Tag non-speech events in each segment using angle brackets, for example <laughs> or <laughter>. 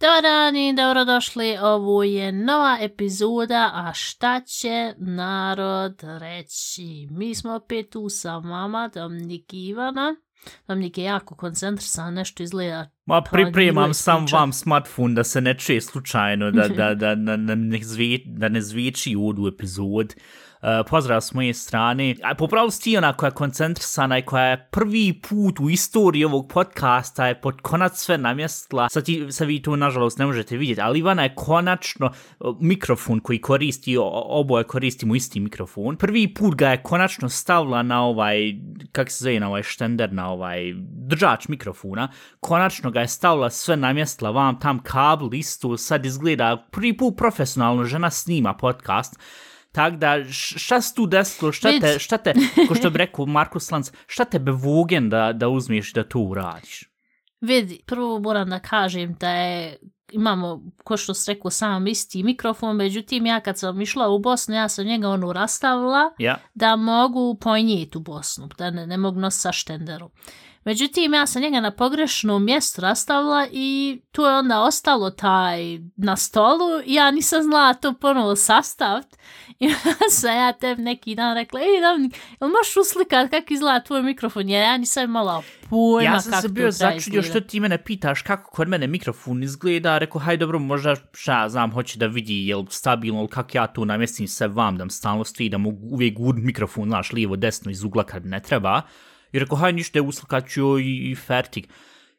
Dobar dan i dobrodošli, ovo je nova epizoda, a šta će narod reći? Mi smo opet tu sa vama, Dominik i Ivana. Dominik je jako koncentrisan, nešto izgleda Ma pripremam sam vam smartphone da se ne čuje slučajno, da, da, da, da, da, ne, zvi, da ne zviči u epizod. Uh, Eh, pozdrav s moje strane. A popravo si ti ona koja je koncentrisana i koja je prvi put u istoriji ovog podcasta je pod konac sve namjestila. Sad, ti, sad vi to nažalost ne možete vidjeti, ali Ivana je konačno eh, mikrofon koji koristi, oboje koristimo isti mikrofon. Prvi put ga je konačno stavila na ovaj, kak se zove, na ovaj štender, na ovaj držač mikrofona. Konačno ga je stavila sve namjestila vam tam kabel isto, sad izgleda prvi put profesionalno žena snima podcast. Tak da, šta se tu desilo, šta te, šta te, ko što bi rekao Markus Lanz, šta te bevogen da, da uzmiješ da to uradiš? Vidi, prvo moram da kažem da je imamo, ko što se rekao, sam isti mikrofon, međutim ja kad sam išla u Bosnu, ja sam njega ono rastavila Ja, da mogu ponijeti u Bosnu, da ne, ne mogu nositi sa štenderom. Međutim, ja sam njega na pogrešnom mjestu rastavila i tu je onda ostalo taj na stolu ja nisam znala to ponovo sastavit. <laughs> I sam ja tebi neki dan rekla, ej, Dominik, jel možeš uslikat kako izgleda tvoj mikrofon? Jer ja nisam imala pojma ja kako sam se bio začudio što ti mene pitaš kako kod mene mikrofon izgleda, rekao, haj dobro, možda šta ja znam, hoće da vidi jel stabilno, ili kako ja tu namjestim se vam, da mi stalno stoji, da mogu uvijek gud mikrofon, znaš, lijevo, desno, iz ugla kad ne treba. I rekao, haj ništa, uslikat ću i, i fertig.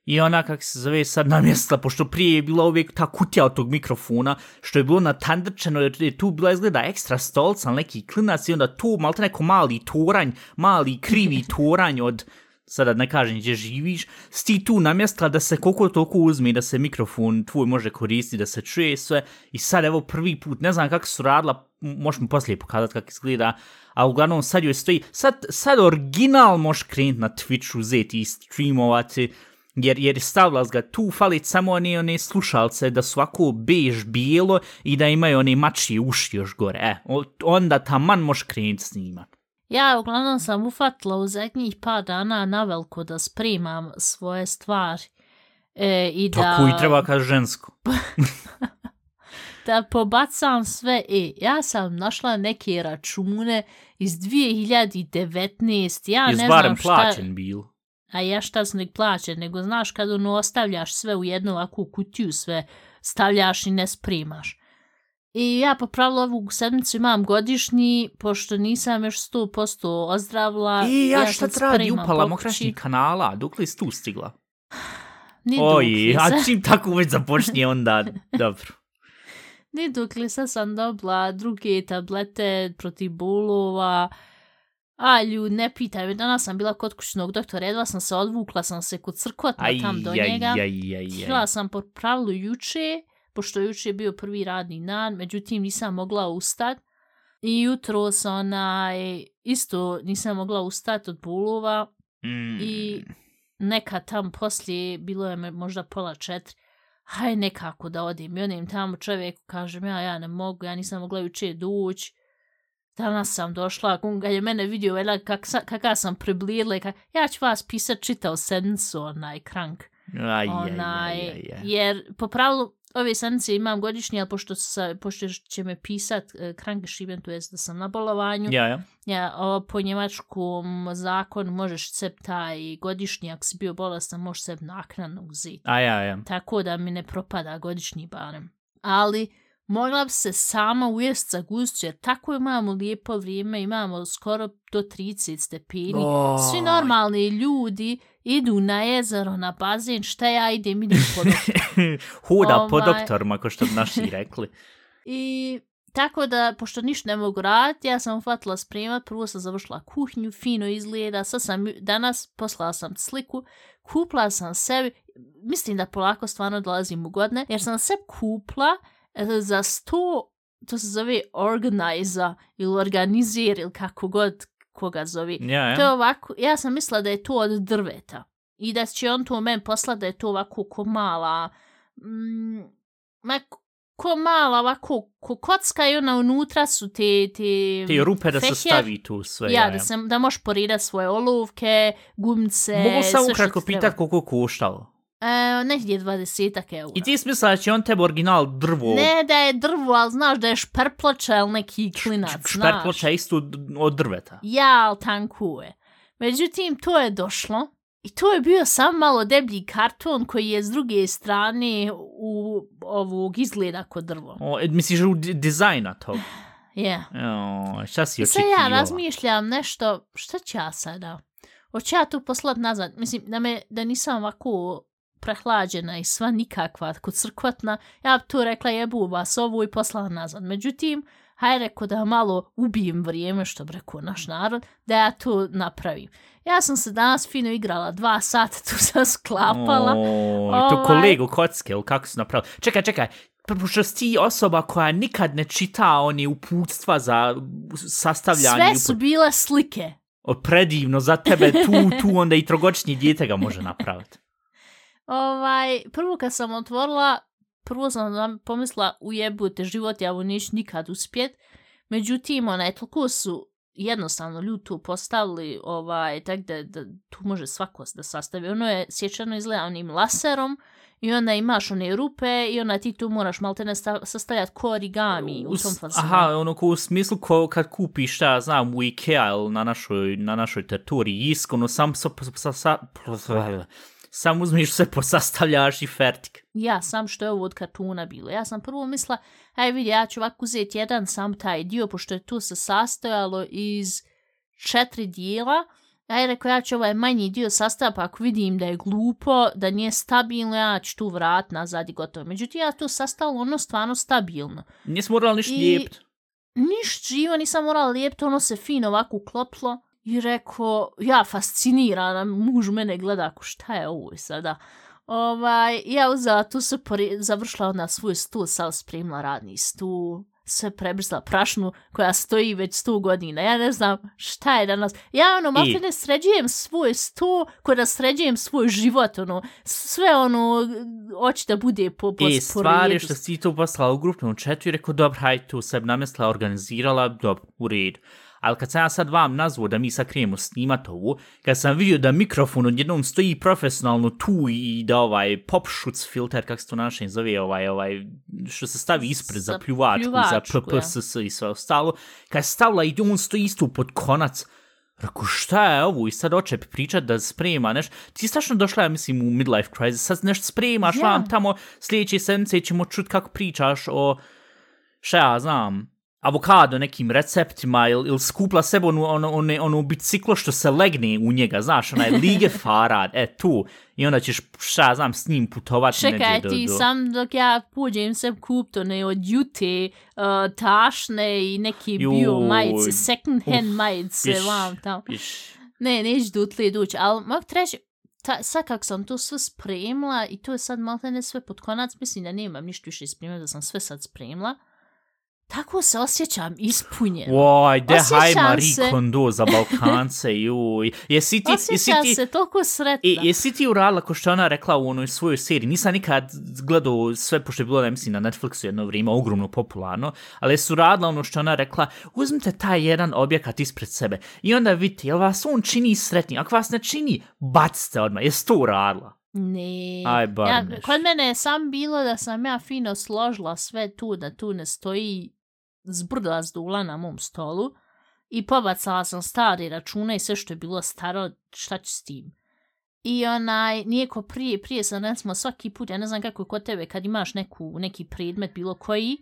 I ona, kak se zove, sad namjestila, pošto prije je bila uvijek ta kutija od tog mikrofona, što je bilo natandrčeno, jer je tu bila izgleda ekstra stolca, neki klinac i onda tu malte neko mali toranj, mali krivi toranj od, sada ne kažem gdje živiš, sti tu namjestila da se koliko toliko uzme, da se mikrofon tvoj može koristiti, da se čuje sve. I sad evo prvi put, ne znam kako su radila, možeš mi poslije pokazati kako izgleda, a uglavnom sad joj stoji, sad, sad original možeš krenuti na Twitch uzeti i streamovati, jer, jer je stavila ga tu, falit samo one, one slušalce da su ovako bež bijelo i da imaju one mačije uši još gore. E, onda taman možeš krenuti snimat. Ja uglavnom sam ufatila u zadnjih par dana na veliko da spremam svoje stvari. E, i da, Tako i treba kad žensko. <laughs> <laughs> da pobacam sve. E, ja sam našla neke račune iz 2019. Ja Jes ne znam šta... plaćen bil. A ja šta sam nek plaćen, nego znaš kad ono ostavljaš sve u jednu ovakvu kutiju, sve stavljaš i ne spremaš. I ja po pravilu ovu sedmicu imam godišnji, pošto nisam još 100% ozdravila. I ja, šta sad ti radi upala pokući. mokrašnjih kanala, dok li si tu stigla? <sighs> Ni Oj, a čim tako već započnije onda, <laughs> dobro. Ni dok li sad sam dobila druge tablete protiv bulova. A, ljud, ne pitaj me, danas sam bila kod kućnog doktora, jedva sam se odvukla, sam se kod crkotna Aj, tam do aj, njega. aj, aj, aj. Htjela sam po pravilu juče, pošto juče je bio prvi radni dan, međutim nisam mogla ustat. I jutro sam onaj, isto nisam mogla ustat od bulova Mm. i neka tam poslije, bilo je možda pola četiri, haj nekako da odim. I odim tamo čovjeku, kažem ja, ja ne mogu, ja nisam mogla juče doći. Danas sam došla, ga je mene vidio, vela, kak, kaka sam priblijedla, i kak, ja ću vas pisat čitao sedmicu, onaj krank Aj, aj, onaj, aj, aj, aj. jer po pravilu ove sedmice imam godišnje, ali pošto, sa, pošto će me pisat uh, krankgeschrieben, to jest da sam na bolovanju, Ja, ja. ja, o, po njemačkom zakonu možeš se taj godišnji, ako si bio bolestan, možeš se naknadno uzeti. A ja, ja. Tako da mi ne propada godišnji barem. Ali mogla bi se sama ujest za gušću, jer tako imamo lijepo vrijeme, imamo skoro do 30 stepeni. Svi Oj. normalni ljudi idu na jezero, na bazen, šta ja idem, idem po Hoda <laughs> po Ovaj. doktorima, ko što bi naši rekli. <laughs> I tako da, pošto ništa ne mogu raditi, ja sam uhvatila spremat, prvo sam završila kuhinju, fino izgleda, sad sam, danas poslala sam sliku, kupla sam sebi, mislim da polako stvarno dolazim u godine, jer sam sebi kupla za sto, to se zove organiza ili organizir ili kako god koga zove. Ja, To je ja. ovako, ja sam mislila da je to od drveta. I da će on to meni poslati da je to ovako ko mala, mm, ma, ko mala ovako, ko kocka i ona unutra su te... Te, Te rupe da se fehjer. stavi tu sve. Ja, da, sam, da možeš poridat svoje olovke, gumce, Mogu što ukratko ti treba. pitat koliko koštalo. E, negdje 20 eura. I ti smisla da će on tebe original drvo... Ne da je drvo, ali znaš da je šperploča ili neki klinac, znaš. Šperploča isto od drveta. Ja, ali tanku je. Međutim, to je došlo i to je bio sam malo deblji karton koji je s druge strane u ovog izgleda kod drvo. O, e, misliš u di- dizajna tog? <sighs> Je. O, šta si sad ja razmišljam nešto, šta ću ja sada? Hoću ja tu poslat nazad? Mislim, da, me, da nisam ovako prehlađena i sva nikakva, kod crkvatna, ja bi tu rekla jebu vas ovu i poslala nazad. Međutim, hajde reko da malo ubijem vrijeme, što bi rekao naš narod, da ja to napravim. Ja sam se danas fino igrala, dva sata <laughs> tu sam sklapala. O, to Ovaj. kolegu kocke, ili kako su napravili? Čekaj, čekaj, pošto si ti osoba koja nikad ne čita oni uputstva za sastavljanje Sve su bile slike. O, predivno za tebe, tu, tu <laughs> onda i trogodišnji dijete ga može napraviti. Ovaj, prvo kad sam otvorila, prvo sam pomisla ujebute život, ja ovo neću nikad uspjet. Međutim, onaj, toliko su jednostavno ljudi tu postavili, ovaj, tak da, da tu može svako da sastavi. Ono je sjećano izgleda onim laserom i onda imaš one rupe i onda ti tu moraš malte ne sta- sastavljati ko origami u tom fazonu. Aha, ono ko u smislu ko kad kupiš, šta ja znam, u Ikea ili na našoj, na našoj teritoriji isk, ono sam, sa, sa, sa, sam uzmiš sve posastavljaš i fertik. Ja sam što je ovo od kartuna bilo. Ja sam prvo mislila, aj vidi, ja ću ovako uzeti jedan sam taj dio, pošto je tu se sastojalo iz četiri dijela. Aj rekao, ja ću ovaj manji dio sastaviti, pa ako vidim da je glupo, da nije stabilno, ja ću tu vrat nazad i gotovo. Međutim, ja tu sastavila ono stvarno stabilno. Nisi morala ništa I- lijepit. Niš živo, nisam morala lijepiti, ono se fino ovako uklopilo. I rekao, ja fascinirana, muž mene gleda, ako šta je ovo sada. Ovaj, ja uzela tu se pori, završila na svoj stul, sad spremila radni stul, sve prebrisala prašnu koja stoji već sto godina. Ja ne znam šta je danas. Ja ono, malo ne sređujem svoj sto, ko da sređujem svoj život, ono, sve ono, hoće da bude po, po, E, po stvar je redu. što si to poslala u grupnom četu i rekao, dobro, hajde tu sebi namestila, organizirala, dobro, u redu. Ali kad sam ja sad vam nazvao da mi sad krijemo snimat ovu, kad sam vidio da mikrofon odjednom stoji profesionalno tu i da ovaj pop šuc filter, kak se to našem zove, ovaj, ovaj, što se stavi ispred za Za pljuvačku, za pljuvačku, ja. PPSS i sve ostalo, kad je stavila i on stoji isto pod konac, Rekao, šta je ovo? I sad oče pričat da sprema nešto. Ti si tačno došla, ja mislim, u midlife crisis. Sad nešto spremaš Ja. vam tamo sljedeće sedmice ćemo čut kako pričaš o, šta ja znam, avokado nekim receptima ili il skupla sebe onu, ono, ono, ono biciklo što se legne u njega, znaš, onaj lige <laughs> farad, e tu, i onda ćeš, šta znam, s njim putovati Čekaj, do, ti do... sam dok ja pođem se kupto ne od jute, uh, tašne i neki bio majice, second hand Uf, majice, iš, vam tamo. iš. Ne, neću dutle dući, ali mogu ti reći, ta, sad kako sam to sve spremila i to je sad malo ne sve pod konac, mislim da nemam ništa više spremila, da sam sve sad spremila, tako se osjećam ispunjeno. Oj, de Osjećam haj Marie se- Kondo za Balkance, <laughs> juj. Jesi ti, jesi Osjećam ti, se toliko sretna. I, jesi ti uradila ko što ona rekla u onoj svojoj seriji? Nisam nikad gledao sve, pošto je bilo, ne mislim, na Netflixu jedno vrijeme, ogromno popularno, ali jesu uradila ono što ona rekla, uzmite taj jedan objekat ispred sebe i onda vidite, jel vas on čini sretni? Ako vas ne čini, bacite odmah. Jesi to uradila? Ne. Aj, bar ja, kod mene je sam bilo da sam ja fino složila sve tu, da tu ne stoji zbrda zdula na mom stolu i pobacala sam stari račune i sve što je bilo staro, šta ću s tim. I onaj, nijeko prije, prije sam recimo svaki put, ja ne znam kako je kod tebe kad imaš neku, neki predmet bilo koji,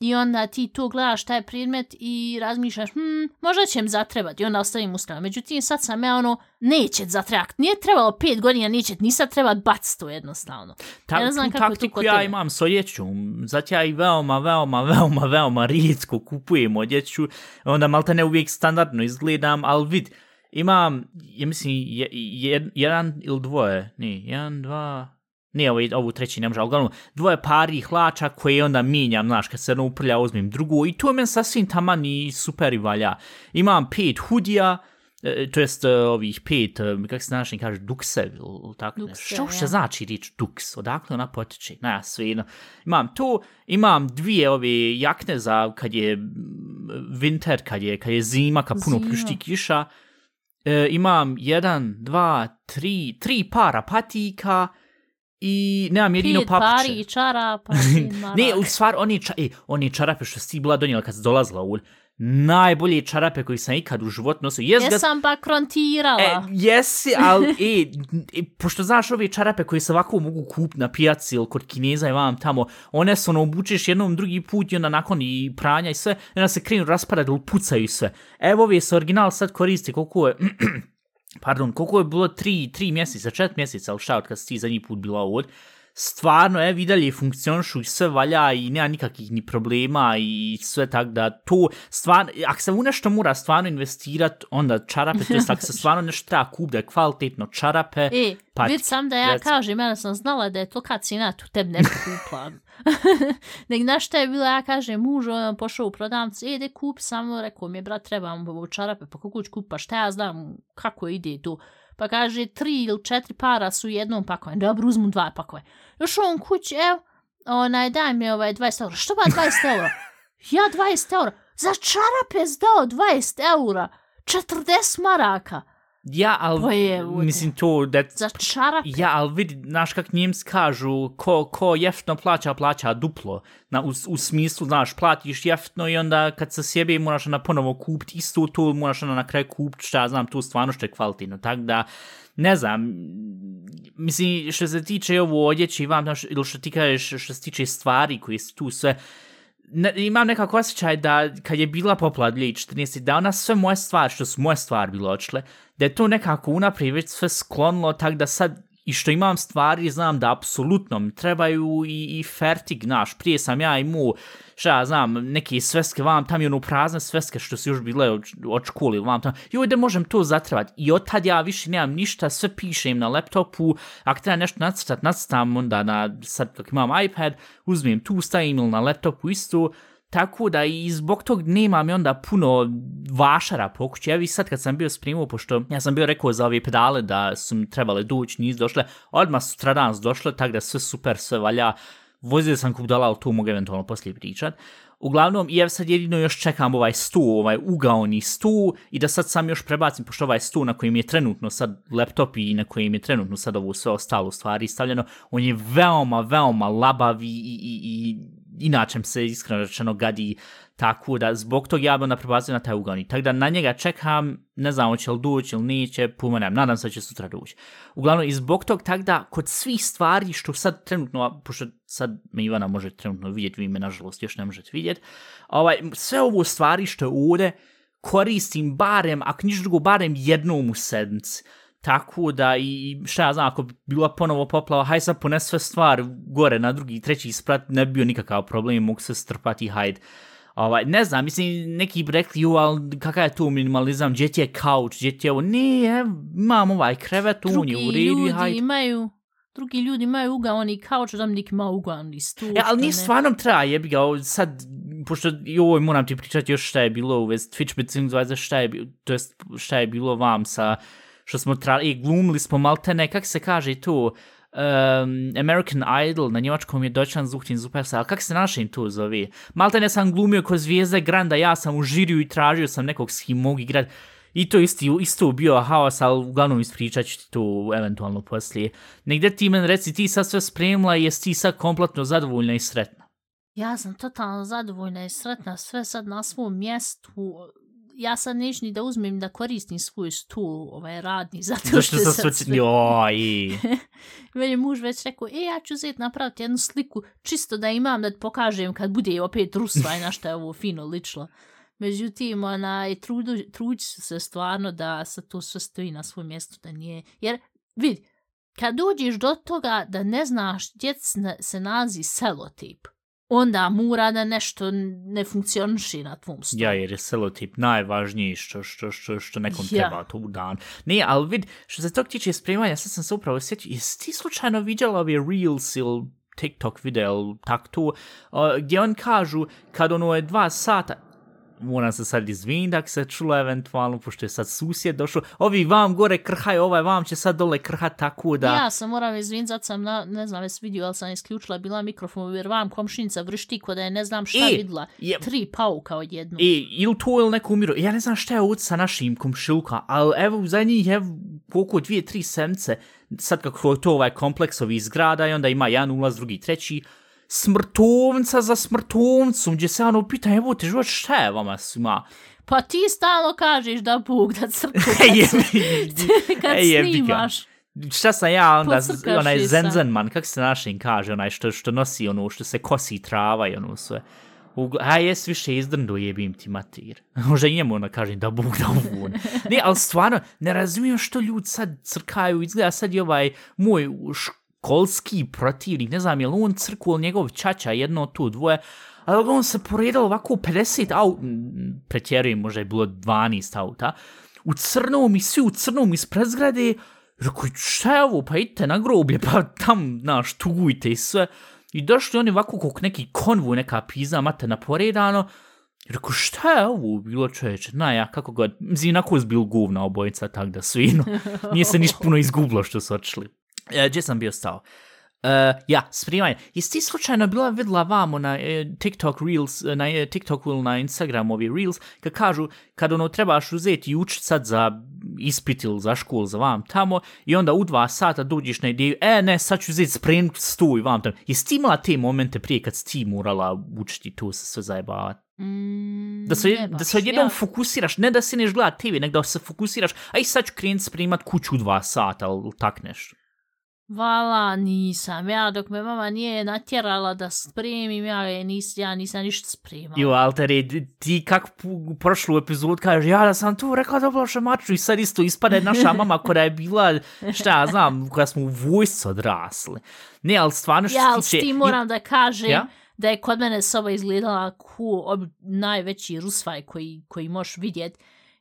i onda ti tu gledaš taj predmet i razmišljaš, hm, možda će mi zatrebati i onda ostavim u stranu. Međutim, sad sam ja ono, neće zatrebati. Nije trebalo pet godina, neće, ni sad treba baciti to jednostavno. Ta, Ja ne znam kako taktiku kod ja tebe. imam s odjećom, zato ja i veoma, veoma, veoma, veoma rijetko kupujem odjeću, onda malte ne uvijek standardno izgledam, ali vid, imam, ja mislim, je, je, jedan ili dvoje, ne, jedan, dva, ne, ovo, ovu treći ne može, uglavnom, dvoje pari hlača koje onda mijenjam, znaš, kad se jedno uprlja, uzmem drugu i to je meni sasvim taman i super i valja. Imam pet hudija, e, to jest e, ovih pet, e, kako se našem kaže, dukse, ili tako Dukse, nešto. Što uopšte ja. znači riječ duks? Odakle ona potiče? Na, svejedno. Imam tu, imam dvije ove jakne za kad je winter, kad je, kad je zima, kad puno Zima. pljušti kiša. E, imam jedan, dva, tri, tri para patika i nemam jedino papuče. pari i čarapa. <laughs> Ne, u stvar, oni, ča, e, oni čarape što si bila donijela kad si dolazila u najbolje čarape koji sam ikad u životu nosio. Jes ga, Jesam pa krontirala. e, jesi, ali, e, e, pošto znaš ove čarape koje se ovako mogu kup na pijaci ili kod kineza i vam tamo, one se ono obučeš jednom drugi put i onda nakon i pranja i sve, onda se krenu raspadati ili pucaju i sve. Evo ove se original sad koristi koliko je, <clears throat> pardon, koliko je bilo? Tri, tri mjeseca, četiri mjeseca, ali šta od kad si ti zadnji put bila ovdje, stvarno, evo i dalje funkcionišu i sve valja i nema nikakvih ni problema i sve tak da to stvarno, ako se u nešto mora stvarno investirat, onda čarape, to jest ako se stvarno nešto treba kup da je kvalitetno čarape, E, patike, vid sam da ja reci. kažem, ja sam znala da je to kad cijena tu tebi ne bi kupla. <laughs> Nek znaš šta je bilo, ja kažem, muž, on pošao u prodavnicu, e, de kup samo, rekao mi je, brat, trebam ovo čarape, pa kako ću kupa, šta ja znam, kako ide tu. Pa kaže, tri ili četiri para su u jednom pakovanju, dobro, uzmu dva pakove. Još on kući, evo, onaj, daj mi ovaj 20 eura. Što ba 20 eura? Ja 20 eura. Za čarape zdao 20 eura. 40 maraka ja, ali, Pa mislim to, da, Za čarape. Ja, ali vidi, znaš kak njemci kažu, ko, ko jeftno plaća, plaća duplo. Na, u, u smislu, znaš, platiš jeftno i onda kad se sjebe moraš onda ponovo kupiti istu tu, moraš onda na kraju kupiti šta ja znam, tu stvarno što je kvalitetno. Tako da, ne znam, mislim, što se tiče ovo odjeće vam, znaš, ili što ti kažeš, što se tiče stvari koje su tu sve, ne, imam nekako osjećaj da kad je bila poplad 2014, da ona sve moje stvari, što su moje stvari bilo očile, da je to nekako unaprijed već sve sklonilo, tak da sad i što imam stvari, znam da apsolutno mi trebaju i, i fertig, znaš, prije sam ja imao, šta ja znam, neke sveske vam tam i ono prazne sveske što su još bile od, od škole vam tam, joj da možem to zatrebat. I od tad ja više nemam ništa, sve pišem na laptopu, ako treba nešto nacrtat, nacrtam onda na, sad kako imam iPad, uzmem tu, stavim ili na laptopu isto, Tako da i zbog tog nema mi onda puno vašara po kući. Evo i sad kad sam bio spremao, pošto ja sam bio rekao za ove pedale da su mi trebale doći, nisu došle, odmah su došle, tako da sve super, sve valja. Vozio sam kup ali tu mogu eventualno poslije pričat. Uglavnom, i evo sad jedino još čekam ovaj stu, ovaj ugaoni stu i da sad sam još prebacim, pošto ovaj stu na kojem je trenutno sad laptop i na kojem je trenutno sad ovo sve ostalo stvari stavljeno, on je veoma, veoma labav i, i, i inače se iskreno rečeno gadi tako da zbog tog ja bi onda prebazio na taj ugaoni. Tako da na njega čekam, ne znam hoće li doći ili neće, pumenem, nadam se da će sutra doći. Uglavnom i zbog tog tako da kod svih stvari što sad trenutno, pošto sad me Ivana može trenutno vidjeti, vi me nažalost još ne možete vidjeti, ovaj, sve ovo stvari što je ovdje koristim barem, ako niš drugo, barem jednom u sedmici. Tako da i šta ja znam, ako bi bila ponovo poplava, haj sad pones sve stvar gore na drugi, treći sprat, ne bi bio nikakav problem, mogu se strpati, hajde. Ovaj, ne znam, mislim, neki bi rekli, ju, ali kakav je tu minimalizam, gdje ti je kauč, gdje ti je ovo, ne, ev, imam ovaj krevet, on je u redu, i ljudi hajde. imaju drugi ljudi imaju ugaoni kauč, da nik ima ugaoni stup. E, ali nije stvarno treba, jebi ga, sad, pošto i ovo moram ti pričati još šta je bilo u vezi Twitch Beziehungsweise šta je, to jest šta je bilo vam sa, što smo trali, i glumili smo maltene, kak se kaže tu, um, American Idol, na njemačkom je Deutschland sucht den Superstar, kak se našim tu zove? Maltene sam glumio ko zvijezde Granda, ja sam u žiriju i tražio sam nekog s kim mogu igrat. I to isti, isto bio haos, ali uglavnom ispričat ću ti to eventualno poslije. Negde ti men reci, ti sad sve spremila i jesi ti sad kompletno zadovoljna i sretna? Ja sam totalno zadovoljna i sretna, sve sad na svom mjestu. Ja sad neću ni da uzmem da koristim svoj stul, ovaj radni, <laughs> zato što, Zašto sam sad sve... Joj, <laughs> Meni muž već rekao, e, ja ću zet napraviti jednu sliku, čisto da imam da pokažem kad bude opet rusva i na šta je ovo fino ličilo. Međutim, onaj, trudu, truđi se stvarno da se to sve stoji na svom mjestu, da nije... Jer, vid, kad dođeš do toga da ne znaš gdje se- nazi selotip, onda mora da nešto ne funkcioniši na tvom stolu. Ja, jer je selotip najvažniji što, što, što, što nekom Ja. treba tu dan. Ne, ali vid, što se tog tiče spremanja, sad sam se upravo sjetio, jesi ti slučajno vidjela ove Reels ili TikTok video ili tak tu, uh, gdje on kažu kad ono je dva sata, moram se sad izviniti ako se čulo eventualno, pošto je sad susjed došao, ovi vam gore krhaju, ovaj vam će sad dole krhat tako da... Ja sam moram izviniti, zato sam, na, ne znam, jes vidio, ali sam isključila bila mikrofon, jer vam komšinica vršti ko da je ne znam šta I, vidla. je, Tri pauka odjedno. I, ili to ili neko umiru. Ja ne znam šta je ovdje sa našim komšilka, ali evo u zadnjih, evo, koliko, dvije, tri semce, sad kako je to ovaj kompleks ovih zgrada i onda ima jedan ulaz, drugi, treći, smrtovnica za smrtovnicom, gdje se ono pita, evo te život, šta je vama svima? Pa ti stalno kažeš da Bog da crku Je, kad, kad e, <laughs> ga. snimaš. šta sam ja onda, Pocrkaš onaj zenzenman, kak se našim kaže, onaj što, što nosi ono, što se kosi trava i ono sve. Ugl a jes više izdrndo jebim ti matir. <laughs> Možda i njemu ono kažem da bog da uvun. Ne, ali stvarno, ne razumijem što ljudi sad crkaju, izgleda sad i ovaj moj kolski protivnik, ne znam je li on crku ili njegov čača, jedno tu dvoje, ali on se poredalo ovako 50 aut, pretjerujem, možda je bilo 12 auta, u crnom i svi u crnom iz prezgrade, rekao, šta je ovo, pa idite na groblje, pa tam, znaš, tugujte i sve. I došli oni ovako kog neki konvu, neka pizza mate naporedano, rekao, šta je ovo bilo čoveče? Na ja, kako god, mislim, inako je bil govna obojica, tak da svino. Nije se niš puno izgublo što su očili. E, gdje sam bio stao? Uh, ja, sprimanje. Jesi ti slučajno bila vidla vamo na e, TikTok Reels, na e, TikToku ili na Instagram ovi Reels, kad kažu, kad ono trebaš uzeti i učit sad za ispit ili za školu, za vam tamo, i onda u dva sata dođeš na ideju, e ne, sad ću uzeti spremit stu i vam tamo. Jesi ti imala te momente prije kad si ti morala učiti tu se sve zajebavati? Mm, Da se, da se odjednom Ja- fokusiraš, ne da se neš gledat TV, nego da se fokusiraš, aj sad ću krenut sprimat kuću u dva sata ili tak nešto. Vala, nisam. Ja, dok me mama nije natjerala da spremim, ja, je nis, ja nisam ništa spremala. Jo, Altere, ti kak pu- prošlu epizod kažeš, ja da sam tu rekla da blaša maču i sad isto ispade naša <laughs> mama koja je bila, šta ja znam, koja smo u vojsci odrasli. Ne, ali stvarno što ja, ali tiče... tim moram da kažem Ja? da je kod mene soba izgledala ku ob, najveći rusvaj koji, koji možeš vidjet.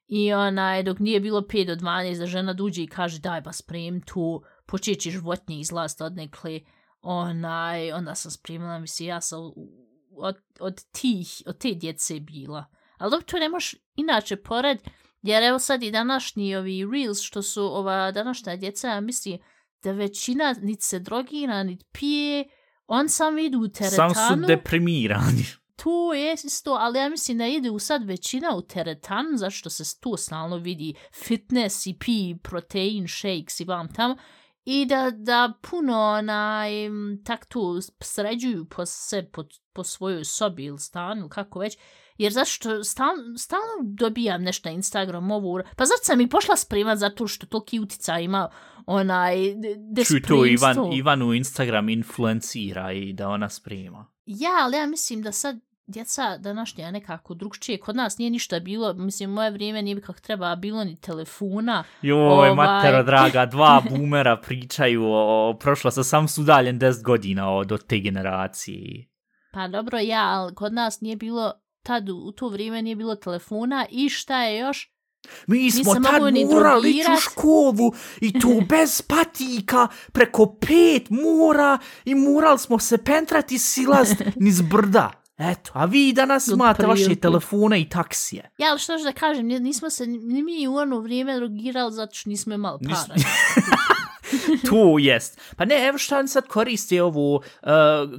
I onaj, dok nije bilo 5 do 12, da žena duđe i kaže daj ba sprem tu, počeći životnje izlast odnekle. Onaj, onda sam spremila, mislim, ja sam u- od, od tih, od te djece bila. Ali dok to ne možeš inače pored, jer evo sad i današnji ovi reels što su ova današnja djeca, ja mislim da većina niti se drogira, niti pije, on sam idu u teretanu. Sam su deprimirani. To je isto, ali ja mislim da ide sad većina u teretanu, zašto se tu stalno vidi fitness i pi protein shakes i vam tamo, i da, da puno onaj, tak tu sređuju po se, po, po svojoj sobi ili stanu, kako već, jer zašto stalno, stalno dobijam nešto na Instagram ovu, pa zato sam i pošla spremat zato što toliki utica ima onaj, da Čuj to, Ivan, Ivanu Instagram influencira i da ona sprema. Ja, ali ja mislim da sad djeca današnja nekako drugčije. Kod nas nije ništa bilo, mislim, moje vrijeme nije kako treba bilo ni telefona. Joj, Ovaj. matero <laughs> draga, dva boomera pričaju o, sa sam su udaljen 10 godina od, od te generacije. Pa dobro, ja, ali kod nas nije bilo, tad u, to vrijeme nije bilo telefona i šta je još? Mi smo Nisam tad morali ići u školu i to <laughs> bez patika, preko pet mora i morali smo se pentrati silast <laughs> niz brda. Eto, a vi danas imate vaše telefone i taksije. Ja, ali što ću da kažem, ni- nismo se ni mi u ono vrijeme drogirali zato što nismo imali Nis- <laughs> to jest. Pa ne, evo šta oni sad koriste ovu, uh,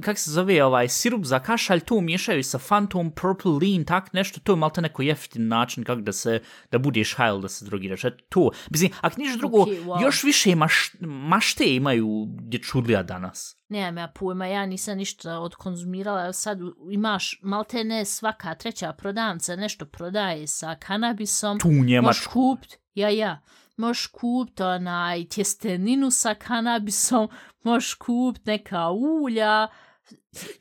kak se zove ovaj sirup za kašalj, to miješaju sa Phantom, Purple Lean, tak nešto, to je malta neko jeftin način kako da se, da budeš hajl, da se drogiraš, eto to. Mislim, ako niš drugo, Okej, wow. još više maš, mašte imaju dječudlija danas. Nemam ja pojma, ja nisam ništa odkonzumirala, sad imaš malte ne svaka treća prodavnica nešto prodaje sa kanabisom. Tu u Možeš Njemačku. kupit, ja, ja, možeš kupit onaj tjesteninu sa kanabisom, možeš kupit neka ulja.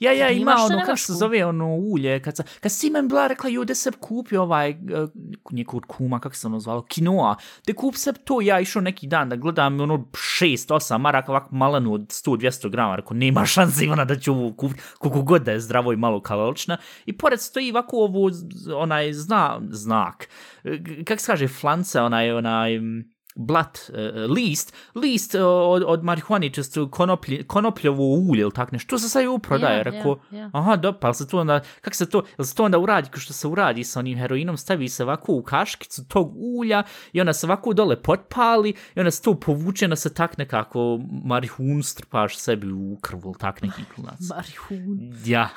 Ja, ja, ima ono, kako se zove ono ulje, kad, sa, kad si men bila rekla, jo, da se kupi ovaj, uh, neko od kuma, kako se ono zvalo, kinoa, da kup se to, ja išao neki dan da gledam ono 6-8 maraka, ovako malenu od 100-200 grama, rekao, nema šanse Ivana da ću ovo kupiti, koliko god da je zdravo i malo kalorična, i pored stoji ovako ovo, onaj zna, znak, E, kako se kaže, flance, onaj, onaj, mm, blat, uh, list, list uh, od, od marihuane, čisto konoplje, konopljovo ulje ili tak nešto, to se sad u prodaje, Ja, rekao, ja, ja. aha, da, pa se to onda, kak se to, jel se to onda uradi, kao što se uradi sa onim heroinom, stavi se ovako u kaškicu tog ulja i ona se ovako dole potpali i onda se to povuče, onda se tak nekako marihun strpaš sebi u krvu, ili tak neki klinac. Marihun. Ja.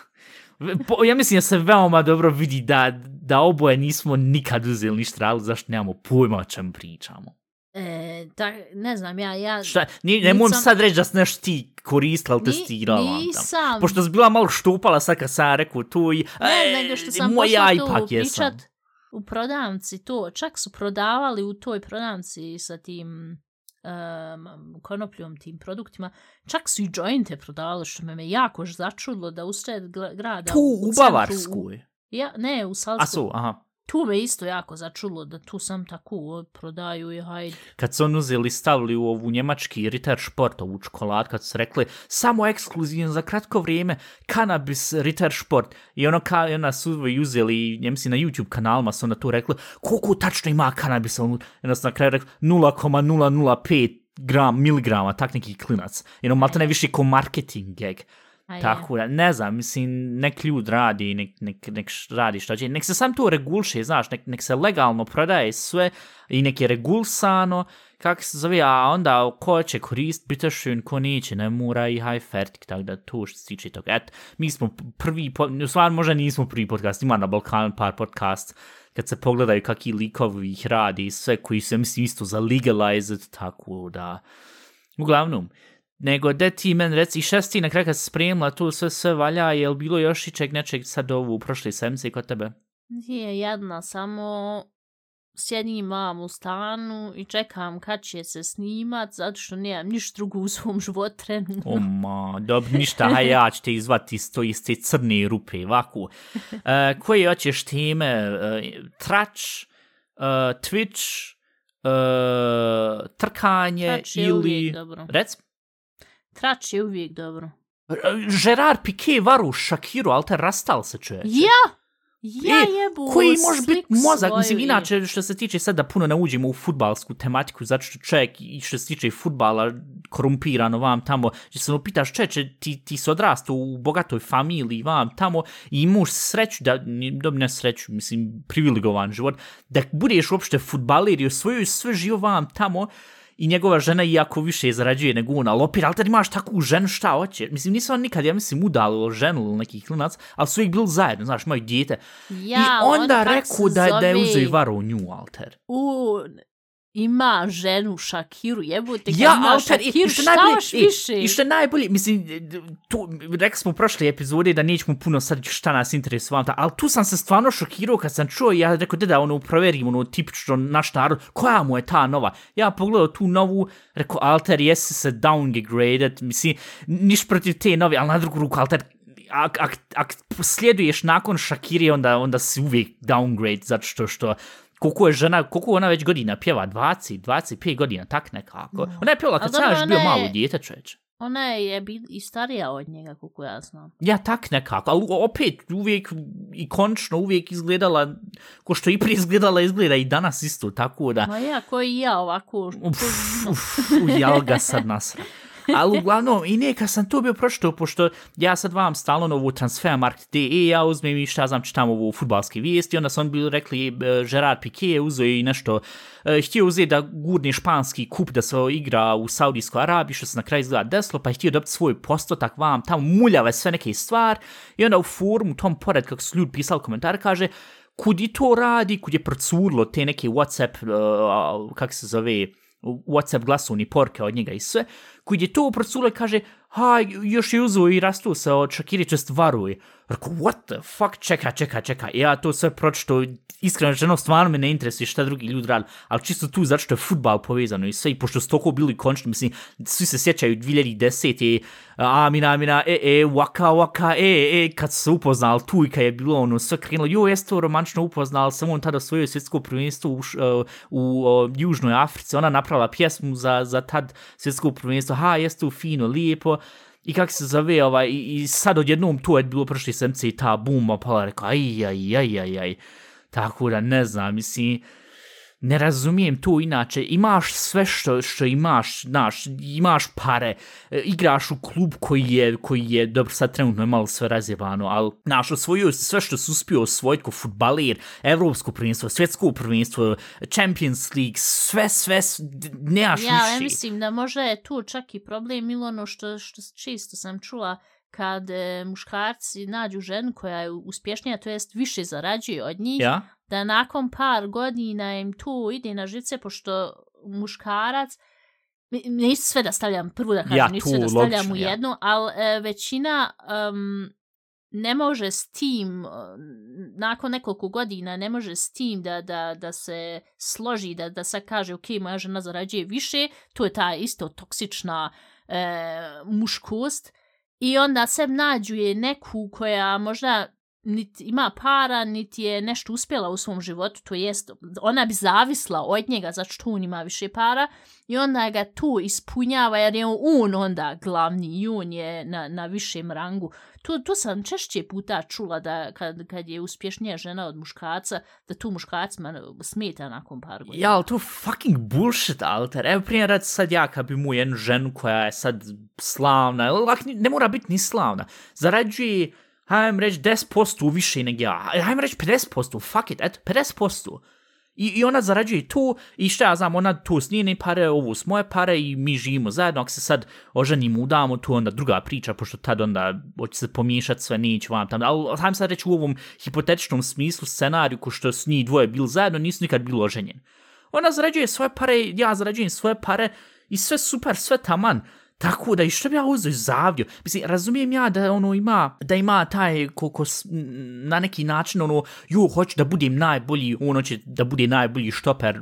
Po, ja mislim da se veoma dobro vidi da, da oboje nismo nikad uzeli ništa, ali zašto nemamo pojma o čem pričamo. E, tak, ne znam, ja, ja... Šta, ni, ne Nisam- moram sad reći da si nešto ti koristila ili testirala. nisam. Pošto si bila malo štupala sad kad sam rekao tu i... Ne, e, nego što sam pošla tu pričat u prodavnici to, čak su prodavali u toj prodavnici sa tim um, konopljom, tim produktima, čak su i jointe prodavali, što me me jako začudlo da usred gra- grada Tu u centru- Bavarskoj. Ja, ne, u A Salzburgu. su, aha. Tu me isto jako začulo da tu sam tako prodaju i hajde. Kad su on uzeli stavili u ovu njemački Ritter Sport, ovu čokolad, kad su rekli samo ekskluzivno za kratko vrijeme kanabis Ritter Sport. I ono ka, i onda su uzeli, ja mislim na YouTube kanalima su onda tu rekli koliko tačno ima kanabisa. on, onda su na kraju rekli 0,005 gram, miligrama, tak neki klinac. I ono, malo ne više ko marketing gag. A. Tako da, ne znam, mislim, nek ljud radi, nek, nek, nek radi šta će, nek se sam to regulše, znaš, nek, nek se legalno prodaje sve i nek je regulsano, kak se zove, a onda ko će korist, bitešun, ko neće, ne mora i haj fertik, tako da to što se tiče toga. Et, mi smo prvi, po, u stvari možda nismo prvi podcast, ima na Balkanu par podcast, kad se pogledaju kakvi likovi ih radi, sve koji se, mislim, isto za legalized, tako da, uglavnom, nego da ti men reci šesti na kraju kad se spremila tu sve sve valja, je li bilo još ičeg nečeg sad ovu u prošle sedmice kod tebe? Nije jedna, samo sjedim vam u stanu i čekam kad će se snimat, zato što nemam ništa drugo u svom životu trenutno. O ma, dobro, ništa, haj ja ću te izvati iz, to, iz te crne rupe, ovako. <laughs> E, koje hoćeš teme? E, trač, e, Twitch, e, trkanje Trač ili... uvijek dobro. Rec? Trač je uvijek dobro. E, Gerard Piqué varu Shakiru, ali te rastal se čoveče. Ja! Ja E, jebu koji može biti mozak, mislim, inače što se tiče sad da puno ne uđemo u futbalsku tematiku, zato što čovjek i što se tiče futbala korumpirano vam tamo, že se ono pitaš čeče, ti, ti si odrastao u bogatoj familiji vam tamo i imaš sreću, da, ne sreću, mislim, privilegovan život, da budeš uopšte futbaler i osvojuš sve živo vam tamo, i njegova žena iako više zarađuje nego on, ali opet, ali tad imaš takvu ženu šta hoće. Mislim, nisu on nikad, ja mislim, udali ili ženu ili neki klinac, ali su uvijek bili zajedno, znaš, imaju dijete. Ja, I onda on kak rekao da, da je uzeo i varao nju, alter. U, ima ženu Shakiru, jebote, Ja, ima alter, i, Shakiru, i šta najbolje, još i, više? i što je najbolje, mislim, tu, rekli smo u prošle epizode da nećemo puno sad šta nas interesuje, ali tu sam se stvarno šokirao kad sam čuo, i ja rekao, da, ono, proverim, ono, tipično naš narod, koja mu je ta nova? Ja pogledao tu novu, rekao, alter, jesi se downgraded, mislim, niš protiv te nove, ali na drugu ruku, alter, ak, ak, ak slijeduješ nakon Shakiri, onda, onda si uvijek downgrade, zato što, što koliko je žena, koliko ona već godina pjeva, 20, 25 godina, tak nekako. Ona je pjevala kad sam još bio je- malo dijete, čoveče. Ona je bil, i starija od njega, koliko ja znam. Ja tak nekako, ali opet uvijek i končno uvijek izgledala, ko što i prije izgledala, izgleda i danas isto, tako da... Ma ja, koji ja ovako... Uf, uf, jel ga sad nasra. <laughs> Ali uglavnom, i neka sam to bio pročitao, pošto ja sad vam stalno na ovu transfermarkt.de, ja uzmem i šta znam, čitam ovu futbalske vijesti, onda su on bili rekli, e, Gerard Piqué je uzeo i nešto, e, htio uzeti da gurne španski kup da se igra u Saudijskoj Arabiji, što se na kraju izgleda deslo, pa je htio dobiti svoj postotak vam, tamo muljave sve neke stvar, i onda u forumu, tom pored, kako su ljudi pisali komentar, kaže, kud i to radi, kud je procurlo te neke Whatsapp, e, uh, kak se zove, Whatsapp glasovni porke od njega i sve, koji je to procurlo kaže, ha, još je uzuo i rastu se od Shakiri čest varuj. Rekao, what the fuck, čeka, čeka, čeka. Ja to sve pročito, iskreno rečeno, stvarno me ne interesuje šta drugi ljudi radi, ali čisto tu zato što je futbal povezano i sve, i pošto su toliko bili končni, mislim, svi se sjećaju 2010. i Amina, Amina, e, e, waka, waka, e, e, kad su se upoznali tu i kad je bilo ono sve krenulo, jo, jeste to romančno upoznali, samo on tada svoje svjetsko prvenstvo u, u, u, u Južnoj Africi, ona napravila pjesmu za, za tad svjetsko prvenstvo, ha, jeste tu fino, lijepo, i kako se zove, ovaj, i, i sad odjednom tu je bilo prošli semce i ta buma, pa rekao, aj, aj, aj, aj, aj, tako da ne znam, mislim, ne razumijem to inače, imaš sve što, što imaš, znaš, imaš pare, e, igraš u klub koji je, koji je, dobro, sad trenutno je malo sve razjebano, ali, znaš, osvojio si sve što si uspio osvojiti ko futbalir, evropsko prvenstvo, svjetsko prvenstvo, Champions League, sve, sve, nemaš ja, više. Ja mislim da možda je tu čak i problem ili ono što, što čisto sam čula, kad e, muškarci nađu ženu koja je uspješnija, to jest više zarađuje od njih, ja? Da nakon par godina im tu ide na žice, pošto muškarac, neću sve da stavljam, prvo da kažem, ja, neću sve da stavljam logično, u jednu, ja. ali e, većina um, ne može s tim, nakon nekoliko godina, ne može s tim da, da, da se složi, da, da se kaže, ok, moja žena zarađuje više, to je ta isto toksična e, muškost, I onda se nađuje neku koja možda niti ima para, niti je nešto uspjela u svom životu, to jest ona bi zavisla od njega zato što on ima više para i onda ga tu ispunjava jer je on onda glavni i on je na, na višem rangu. To, to sam češće puta čula da kad, kad je uspješnija žena od muškaca, da tu muškacima smeta nakon par godina. Ja, ali to fucking bullshit, alter. Evo primjer rad sad ja kad bi mu jednu ženu koja je sad slavna, ne mora biti ni slavna, zarađuje hajdem reći 10% više nego ja, hajdem reći 50%, fuck it, eto, 50%. I, I ona zarađuje tu, i šta ja znam, ona tu s njene pare, ovu s moje pare i mi živimo zajedno, ako se sad oženimo, udamo, tu onda druga priča, pošto tad onda hoće se pomiješati sve, neće vam tamo, ali hajmo sad reći u ovom hipotetičnom smislu, scenariju, ko što s njih dvoje bili zajedno, nisu nikad bili oženjeni. Ona zarađuje svoje pare, ja zarađujem svoje pare, i sve super, sve taman. Tako da i što bi ja uzeo zavdio? Mislim, razumijem ja da ono ima, da ima taj koliko na neki način ono, ju, hoću da budem najbolji, ono će da bude najbolji štoper,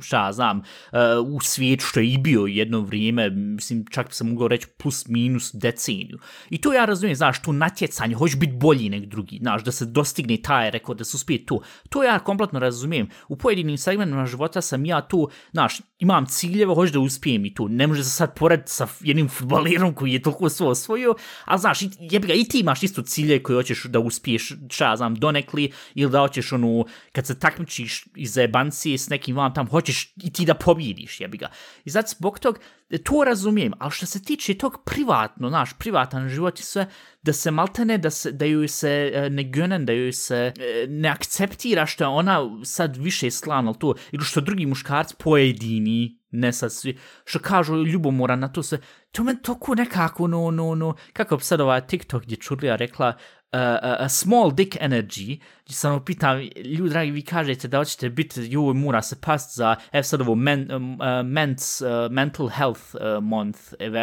šta znam, uh, u svijetu što je i bio jedno vrijeme, mislim, čak sam mogao reći plus minus deceniju. I to ja razumijem, znaš, to natjecanje, hoću biti bolji nek drugi, znaš, da se dostigne taj rekord, da se uspije tu. To ja kompletno razumijem. U pojedinim segmentima života sam ja tu, znaš, imam ciljeve, hoću da uspijem i tu. Ne može se sad porediti sa jednim futbalerom koji je toliko svo osvojio, a znaš, jebi ga, i ti imaš isto cilje koje hoćeš da uspiješ, šta znam, donekli, ili da hoćeš onu, kad se takmičiš iz jebancije s nekim vam tam, hoćeš i ti da pobjediš, jebi ga. I zato zbog tog, to razumijem, ali što se tiče tog privatno, naš privatan život i sve, da se maltene, da, se, da ju se e, ne gönen, da ju se e, ne akceptira što je ona sad više slan, ali to, ili što drugi muškarci pojedini, ne sad svi, što kažu ljubomora na to sve, to me toku nekako, no, no, no, kako bi sad ova TikTok gdje Čurlija rekla, uh, a small dick energy, gdje sam ono pitam, ljudi dragi, vi kažete da hoćete biti, joj, mora se past za, ev sad ovo, men, uh, mens, uh, mental health uh, month,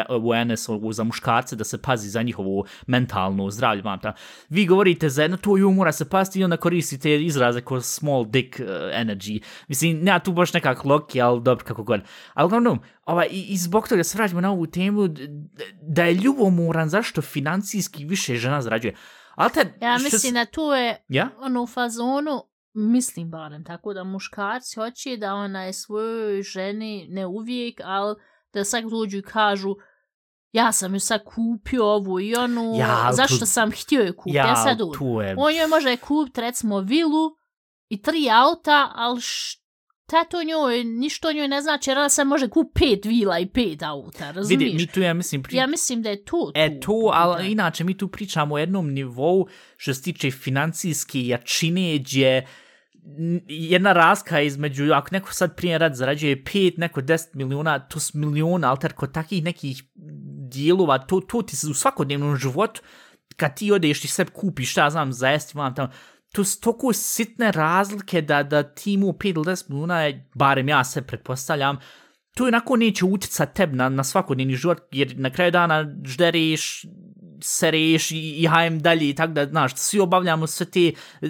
awareness ovo, za muškarce, da se pazi za njihovo mentalno zdravlje, vam ta. Vi govorite za jedno, to joj, mora se past i onda koristite izraze kao small dick uh, energy. Mislim, nema tu baš nekak loki, ali dobro, kako god. Ali uglavnom, ovaj, i, i zbog toga se vraćamo na ovu temu, da je ljubomoran zašto financijski više žena zarađuje. Alter, ja mislim da tu je ja? ono u fazonu, mislim barem tako da muškarci hoće da ona je svojoj ženi ne uvijek, ali da sad dođu i kažu ja sam ju sad kupio ovu i onu, ja, zašto tu... sam htio je kupiti, ja, ja sad tu je... on joj može kupiti recimo vilu i tri auta, ali što tato njoj, ništo njoj ne znači, jer ona se može kup pet vila i pet auta, razumiješ? Vidi, mi tu, ja mislim... Pri... Ja mislim da je to tu. E, to, ali da. inače, mi tu pričamo o jednom nivou što se tiče financijske jačine, gdje jedna razka između, ako neko sad prije rad zarađuje 5, neko 10 miliona, to su miliona, ali kod takih nekih dijelova, to, to ti se u svakodnevnom životu, kad ti odeš i sebi kupiš, šta znam, za jesti, vam tamo, tu su toliko sitne razlike da, da timu 5 ili 10 minuta, barem ja se pretpostavljam, to je onako neće utjecat teb na, na svakodnevni život, jer na kraju dana žderiš, sereš i, i hajem dalje i tako da, znaš, svi obavljamo sve te, eh,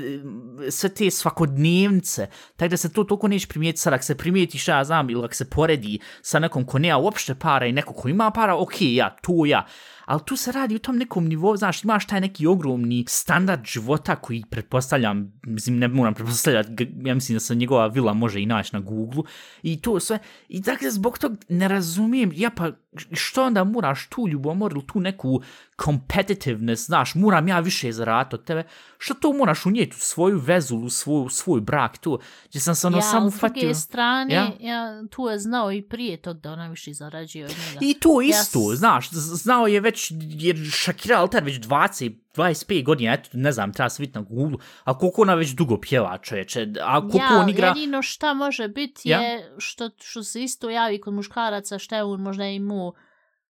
sve te svakodnevnice, tako da se to toliko neće primijeti sad, ako se primijeti šta ja znam, ili ako se poredi sa nekom ko nema uopšte para i neko ko ima para, ok, ja, tu ja, ali tu se radi u tom nekom nivou, znaš, imaš taj neki ogromni standard života koji pretpostavljam, mislim, ne moram pretpostavljati, ja mislim da se njegova vila može i naći na Google i to sve, i dakle, zbog tog ne razumijem, ja pa, što onda moraš tu ljubomor ili tu neku competitiveness, znaš, moram ja više zarat od tebe, što to moraš unijeti u svoju vezu, u svoj, u svoj brak, tu, gdje sam se ono ja, samo s druge strane, Ja? ja? ja, tu je znao i prije tog da ona više zarađuje od njega. I to Ja isto, s- znaš, znao je već, jer Shakira Alter već 20, 25 godina, eto, ne znam, treba se vidjeti na Google, a koliko ona već dugo pjeva, čoveče, a koliko ja, on igra... jedino šta može biti Ja? je što, što se isto javi kod muškaraca, šta je on možda imao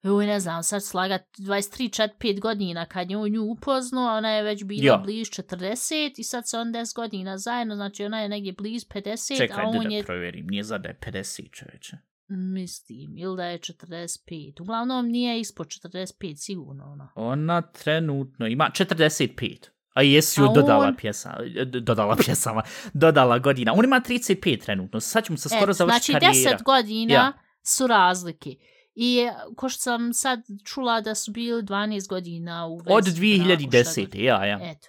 Uj, ne znam, sad slagat 23-5 godina kad je on nju upoznao, ona je već bila Ja. bliž 40 i sad se on 10 godina zajedno, znači ona je negdje bliz 50, Čekaj, a da on da je, provjerim, nije za da je 50, čoveče. mislim, ili da je 45. Uglavnom nije ispod 45 sigurno ono. Ona trenutno ima 45. A jesi joj dodala on- pjesa, dodala <laughs> pjesama, dodala godina. On ima 35 trenutno, sad ćemo se skoro E, završiti znači karijera. 10 godina Ja. su razlike. I ko što sam sad čula da su bili 12 godina u vezi. Od braku, šta 2010. god. Ja, ja. Eto.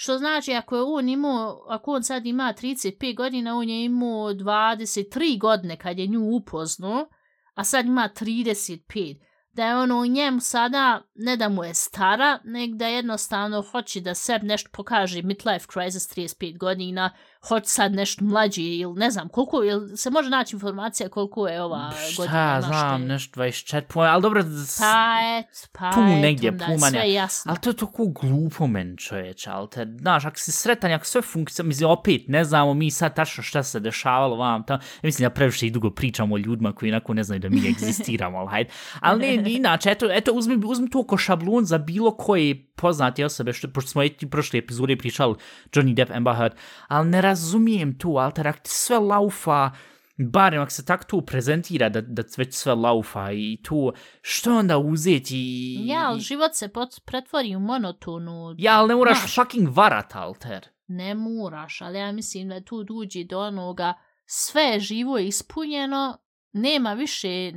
Što znači, ako je on imao, ako on sad ima 35 godina, on je imao 23 godine kad je nju upoznao, a sad ima 35. Da je ono u njemu sada, ne da mu je stara, nek da jednostavno hoće da sebi nešto pokaže midlife crisis 35 godina, hoće sad nešto mlađi ili ne znam koliko, ili se može naći informacija koliko je ova godina. Šta, znam, nešto 24 pojma, ali dobro, Pa et, pa tu et, negdje onda je pumanja. Sve jasno. Ali to je tako glupo men čoveče, ali te, znaš, ako si sretan, ako sve funkcija, mislim, opet, ne znamo mi sad tačno šta se dešavalo vam tamo, ja mislim da previše i dugo pričamo o ljudima koji inako ne znaju da mi <laughs> egzistiramo, ali hajde. Ali ne, inače, eto, eto uzmi, uzmi to ko šablon za bilo koje poznate osobe, što, pošto smo i prošle epizode pričali Johnny Depp, Amber Heard, ali ne razumijem tu, ali te, ako ti sve laufa, barem ako se tako tu prezentira da, da već sve laufa i tu, što onda uzeti i... Ja, ali život se pot, pretvori u monotonu. Ja, ali ne moraš Znaš, fucking varat, alter. Ne moraš, ali ja mislim da tu duđi do onoga sve je živo ispunjeno, nema više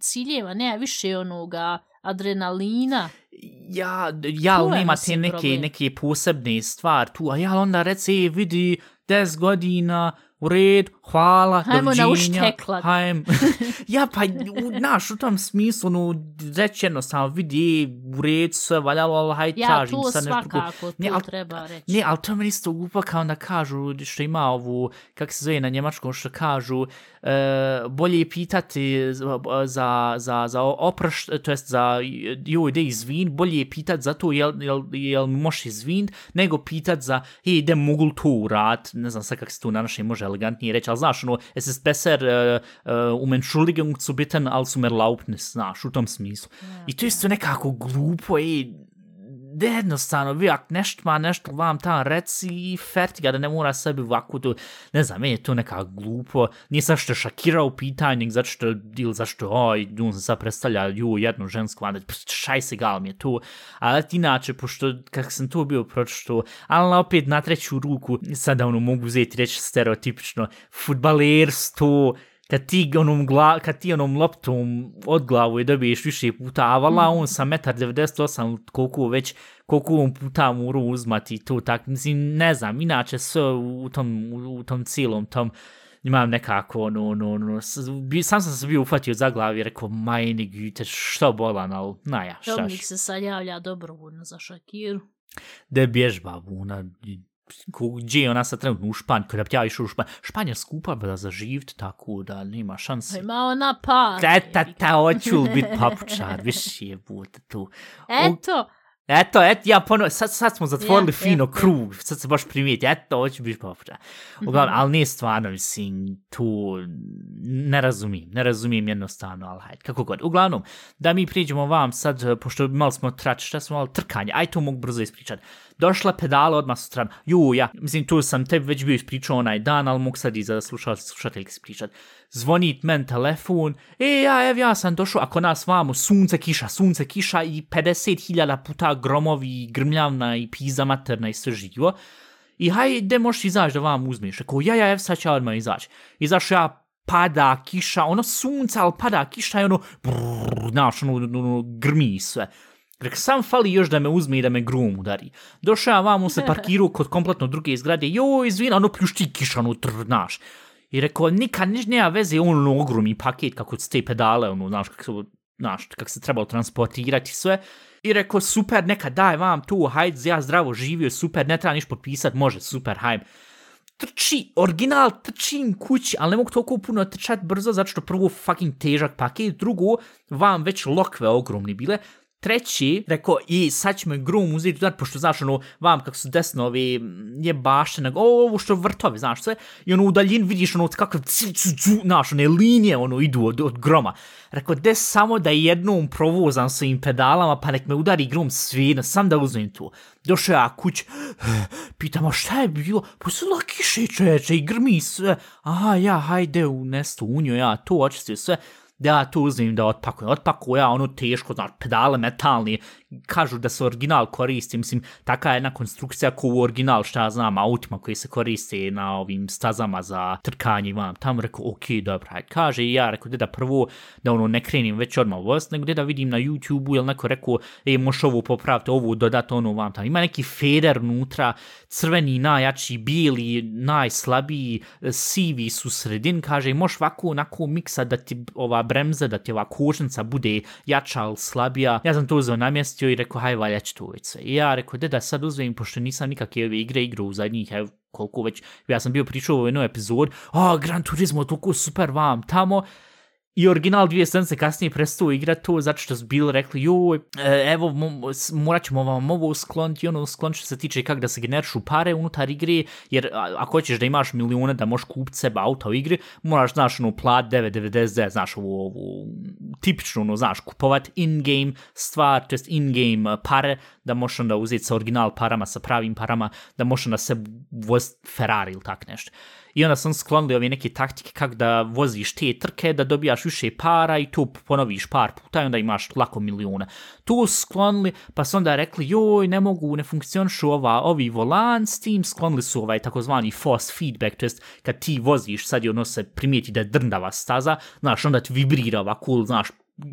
ciljeva, nema više onoga adrenalina. Ja, ja, Tu nema te neke, problem. neke posebne stvari tu, a ja onda reci, "E, vidi, 10 godina, u red, hvala, Hajmo doviđenja. naušteklat. Hajm. <laughs> ja, pa, u, naš, u tom smislu, no, reći jednostavno, vidi, u red, sve valjalo, ali hajde, Ja, tražim sad nešto drugo. svakako, to Ne, al- treba reći. Ne, ali to mi isto glupo kao onda kažu što ima ovu, kak se zove na njemačkom, što kažu, e, bolje je pitati za, za, za, oproš, to jest za joj, ide izvin, bolje je pitati za to jel, jel, jel mi možeš izvin, nego pitati za, hej, ide mogu to urat, ne znam sad kak se to na našem može elegantnije reći, ali znaš, ono, es ist besser uh, uh, um Entschuldigung zu bitten, als um Erlaubnis, znaš, u tom smislu. I to je isto nekako glupo, ej, da jednostavno, vi ako nešto ma nešto vam tam reci i fertiga, da ne mora sebi ovako to, ne znam, meni je to neka glupo, nije sad što je Shakira u pitanju, zato što, ili zašto, oj, on se sad predstavlja ju jednu žensku, onda šaj se gal mi je to, ali inače, pošto, kak sam to bio pročito, ali opet na treću ruku, sada ono mogu uzeti reći stereotipično, futbalerstvo, kad ti onom, gla, kad ti onom loptom od glavu je dobiješ više puta, a vala on sa 1,98 koliko već, koliko on puta mora uzmati to tak, mislim, ne znam, inače sve u tom, u, tom cijelom tom, imam nekako, ono, s- bi, sam sam se bio ufatio za glavi i rekao, majni güte, što bolan, ali, naja, šta Domnik ću. se sad javlja dobrovoljno za Šakiru. Da bježba, ona, ko- gdje je ona sad trenutno u Španju, kada bi ja išao u Španju, Španja skupa da za živt, tako da nema šanse. Ima ona par. Teta, ta, hoću li bit papučar, više je bude tu. Eto, Eto, eto, ja ponovno, sad, sad smo zatvorili Ja, fino ja, krug, sad se baš primijeti, eto, hoću biti papučar. Uglavnom, ali nije stvarno, mislim, tu ne razumijem, ne razumijem jednostavno, ali hajde, kako god. Uglavnom, da mi priđemo vam sad, pošto malo smo trač, šta smo malo trkanje, aj to mogu brzo ispričati. Došla pedala odmah sutra, ju, ja, mislim, tu sam tebi već bio ispričao onaj dan, ali mogu sad i za slušatelj, slušateljke ispričat. Zvonit men telefon, e, ja, ev, ja sam došao, ako nas vamo, sunce, kiša, sunce, kiša i 50.000 puta gromovi, grmljavna i piza materna i sve živo. I hajde, možeš izaći da vam uzmeš. Rekao, ja, ja, ev, sad ću odmah izaći. Izašao ja pada kiša, ono sunca, ali pada kiša i ono, brrr, znaš, ono, ono, ono, grmi sve. Rek, sam fali još da me uzme i da me grum udari. Došao ja vam, on se <laughs> parkirao kod kompletno druge zgrade, jo, izvina, ono pljušti kiša, trr, znaš. I rekao, nikad niš nema veze, on ono ogromni paket kako su te pedale, ono, znaš, kako se, znaš, kako se trebalo transportirati sve. I rekao, super, neka daj vam tu, hajde, ja zdravo živio, super, ne treba niš potpisat, može, super, hajde. Trči, original, trčim kući, ali ne mogu toliko puno trčati brzo, zato što prvo fucking težak paket, drugo, vam već lokve ogromni bile, Treći, rekao, i sad ćemo i grum uzeti, udar, pošto znaš, ono, vam kako su desno ovi, je bašte, nego, ovo što vrtovi, znaš sve, i ono, u daljin vidiš, ono, kakav, znaš, one linije, ono, idu od, od groma. Rekao, de samo da jednom provozam svojim pedalama, pa nek me udari grom svina, sam da uzmem tu. Došao ja kuć, eh, pitamo šta je bilo, pa posudila kiše čeče i grmi sve, aha, ja, hajde, u nesto unio ja, to očistio sve, da ja to uzmem da otpakujem. Otpakujem ja ono teško, znaš, pedale metalni, kažu da se original koristi, mislim, taka jedna konstrukcija ko u original, šta ja znam, autima koji se koriste na ovim stazama za trkanje, vam tamo rekao, ok, dobro, kaže i ja, rekao, da prvo, da ono, ne krenim već odmah voz, nego da vidim na YouTube-u, jel neko rekao, e, moš ovo popraviti, ovu dodati, ono, vam tamo, ima neki feder unutra, crveni, najjači, bijeli, najslabiji, sivi su sredin, kaže, moš ovako, onako miksa da ti ova bremza, da ti ova kočnica bude jača ili slabija, ja sam to uzeo na namjestio i rekao, haj, valja ću to I ja rekao, da sad uzmem, pošto nisam nikakve ove igre igru u zadnjih, evo, koliko već, ja sam bio pričao u jednoj epizod, a, Gran Turismo, toliko super vam, tamo, I original dvije sedmice kasnije prestao igrati to zato što su bili rekli joj, e, evo morat ćemo vam ovo skloniti, ono sklon što se tiče kako da se generišu pare unutar igre, jer ako hoćeš da imaš milijune da možeš kupiti sebe auta u igri, moraš, znaš, ono, plat 9.99, znaš, ovu, ovu tipičnu, ono, znaš, kupovat in-game stvar, to jest in-game e, pare, da možeš onda uzeti sa original parama, sa pravim parama, da možeš onda se voziti Ferrari ili tak nešto. I onda sam sklonili ove neke taktike kako da voziš te trke, da dobijaš više para i to ponoviš par puta i onda imaš lako milijuna. Tu sklonili, pa su onda rekli, joj, ne mogu, ne funkcionišu ova, ovi volan s tim, sklonili su ovaj takozvani force feedback, to jest kad ti voziš, sad je ono se primijeti da je drndava staza, znaš, onda ti vibrira ova cool, znaš,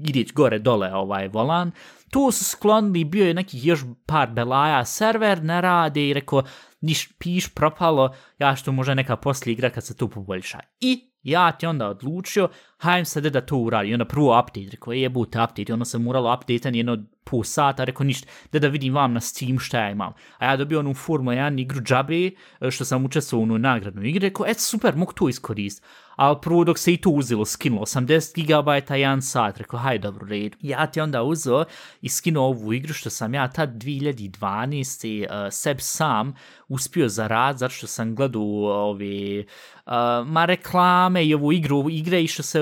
ideć gore dole ovaj volan. Tu su sklonili, bio je neki još par belaja, server ne radi i rekao, niš piš propalo, ja što može neka poslije igra kad se to poboljša. I ja ti onda odlučio, hajdem sad da to uradi. I onda prvo update, rekao, e, je bute update, i ono sam moralo update jedno po sata, rekao ništa, da da vidim vam na Steam šta ja imam. A ja dobio onu Formula 1 igru džabe, e, što sam učestvovao u nagradnu igru, rekao, et super, mogu to iskoristiti ali prvo dok se i to uzelo, skinulo 80 GB jedan sat, rekao, haj, dobro, red. Ja ti onda uzeo i skinuo ovu igru što sam ja tad 2012. Uh, eh, seb sam uspio za rad, zato što sam gledao ove, uh, ma reklame i ovu igru, igre i što se,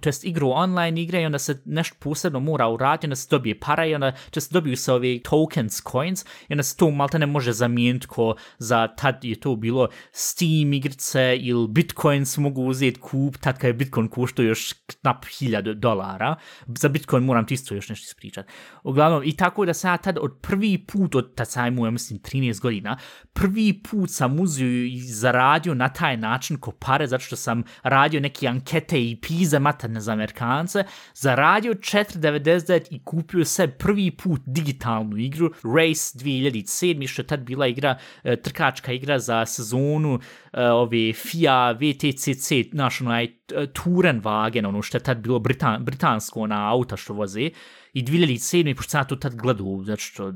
to jest igru online igre i onda se nešto posebno mora uraditi, onda se dobije para i onda će se dobiju se ove tokens, coins, i onda se to malta ne može zamijeniti ko za tad je to bilo Steam igrice ili Bitcoins mogu uzeti kup, tad kad je Bitcoin koštao još knap hiljadu dolara, za Bitcoin moram ti isto još nešto ispričati. Uglavnom, i tako da sam ja tad od prvi put, od tad sam imao, ja mislim, 13 godina, prvi put sam uzio i zaradio na taj način ko pare, zato što sam radio neke ankete i pize matane za Amerikance, zaradio 4.99 i kupio se prvi put digitalnu igru Race 2007, što je tad bila igra, e, trkačka igra za sezonu e, ove FIA, VTCC, naš onaj e, Tourenwagen, ono što je tad bilo Britan, britansko na auta što voze, i 2007. pošto sam to tad gledao, zato što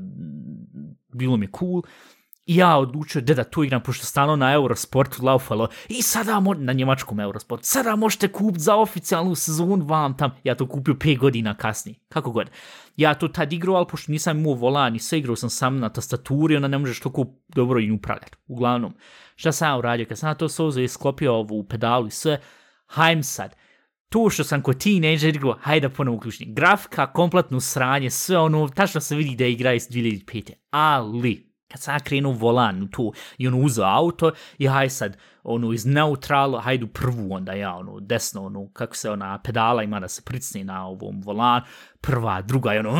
bilo mi cool, I ja odlučio da da tu igram, pošto stano na Eurosportu laufalo. I sada mo na njemačkom Eurosportu. Sada možete kupiti za oficijalnu sezonu vam tam. Ja to kupio 5 godina kasnije. Kako god. Ja to tad igrao, ali pošto nisam imao volan i sve igrao sam sam na tastaturi, ona ne možeš toliko dobro i upravljati. Uglavnom, šta sam ja uradio? Kad sam na to sozo i sklopio ovu pedalu i sve, hajm sad. To što sam kod teenager igrao, hajde da ponovno uključim. Grafika, kompletno sranje, sve ono, tačno se vidi da igra iz 2005. Ali, kad sam ja krenuo volan tu i on uzao auto i haj sad ono iz neutralo, hajdu prvu onda ja ono desno ono kako se ona pedala ima da se pricne na ovom volan prva, druga i ono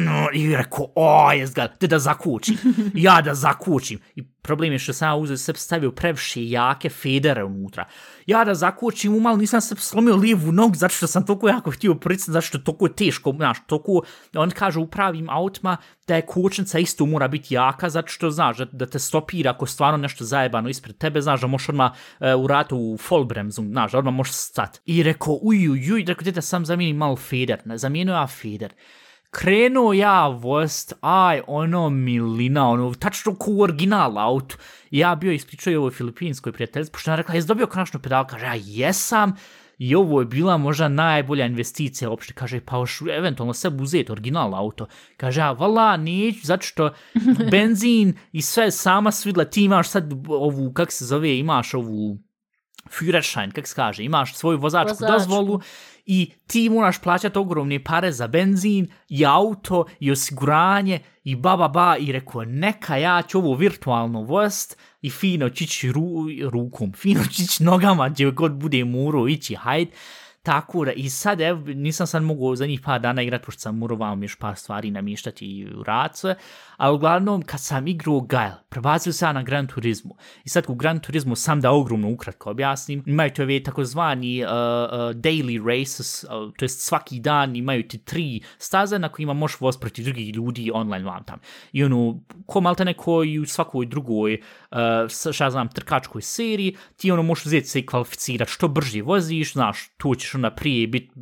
no, i rekao o jes ga da zakučim <laughs> ja da zakučim i problem je što sam ja uzeo sebi stavio previše jake federe unutra. Ja da zakočim umal, nisam se slomio lijevu nogu, zato što sam toliko jako htio pricati, zato što je toliko teško, znaš, toliko, on kaže u pravim autima da je kočnica isto mora biti jaka, zato što, znaš, da, da te stopira ako stvarno nešto zajebano ispred tebe, znaš, da možeš odmah uh, e, u ratu u Folbremzu, znaš, odmah možeš stat. I rekao, uj, uj, uj, rekao, dete, sam zamijenim malo feder, ne, zamijenio ja feder krenuo ja vost, aj, ono milina, ono, tačno ko original out. Ja bio ispričao i ovoj filipinskoj prijateljstvu, pošto ona rekla, jes dobio konačno pedal, kaže, ja jesam, i ovo je bila možda najbolja investicija uopšte, kaže, pa još eventualno sve uzeti original auto. Kaže, ja, vala, neću, zato što <laughs> benzin i sve sama svidla, ti imaš sad ovu, kak se zove, imaš ovu Führerschein, kak se kaže, imaš svoju vozačku, vozačku. dozvolu, i ti moraš plaćati ogromne pare za benzin i auto i osiguranje i ba ba ba i rekao neka ja ću ovo virtualno vost i fino čići ru, rukom, fino čići nogama gdje god bude muro ići, hajde. Tako i sad, evo, nisam sad mogu za njih par dana igrati, pošto sam morao još par stvari namještati i u race, ali uglavnom, kad sam igrao Gael, prebazio se na Gran Turismo. I sad u Gran Turismo sam da ogromno ukratko objasnim, imaju to ove takozvani uh, uh, daily races, uh, to jest svaki dan imaju ti tri staze na kojima možeš voz protiv drugih ljudi online vam tam. I ono, ko malte neko i u svakoj drugoj, uh, šta znam, trkačkoj seriji, ti ono možeš uzeti se i kvalificirati što brže voziš, znaš, tu ćeš onda prije, bit,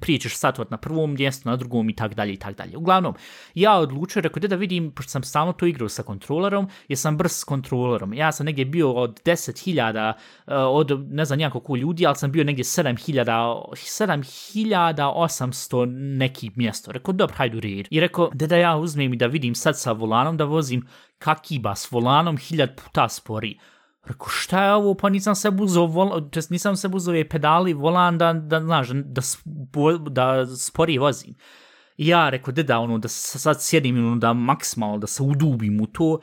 prije ćeš satovat na prvom mjestu, na drugom i tak dalje i tak dalje. Uglavnom, ja odlučio, rekao, da vidim, pošto sam stalno to igrao sa kontrolerom, jer sam brz s kontrolerom. Ja sam negdje bio od 10.000, uh, eh, od ne znam nijako ko ljudi, ali sam bio negdje 7.000, 7.800 neki mjesto. Rekao, dobro, hajdu red. I rekao, da da ja uzmem i da vidim sad sa volanom da vozim kakiba s volanom hiljad puta spori. Rekao, šta je ovo? Pa nisam se buzao, vol, nisam se buzao pedali, volan da, da, znaš, da, da, da spori vozim. I ja rekao, da da, ono, da sad sjedim, ono, da maksimalno, da se udubim u to.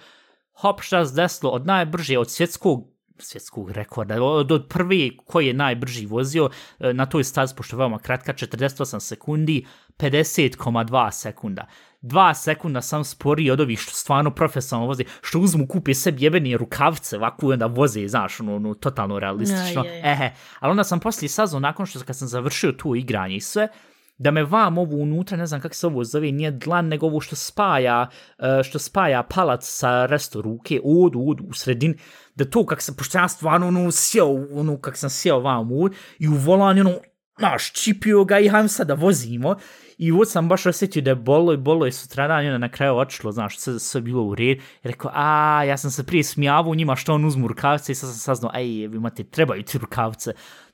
Hop, šta se desilo, od najbrže, od svjetskog, svjetskog rekorda, od, od prve koji je najbrži vozio, e, na toj stazi, pošto je veoma kratka, 48 sekundi, 50,2 sekunda. Dva sekunda sam spori od ovih što stvarno profesionalno voze, što uzmu kupe sebi jebeni rukavce, ovako onda voze, znaš, ono, ono totalno realistično. Ja, je, je. Ehe, ali onda sam poslije saznao, nakon što kad sam završio tu igranje i sve, da me vam ovo unutra, ne znam kako se ovo zove, nije dlan, nego ovo što spaja, uh, što spaja palac sa resto ruke, od, od, u sredin, da to kak se, pošto ja stvarno ono sjeo, ono kak sam sjeo vam u, i u volanju, ono, naš, čipio ga i hajem sad da vozimo, i uvod sam baš osjetio da je bolo i bolo i sutradan i onda na kraju očilo, znaš, sve, sve bilo u red, i rekao, a, ja sam se prije smijavao njima što on uzmu rukavce, i sad sam saznao, ej, vi imate, trebaju ti rukavce,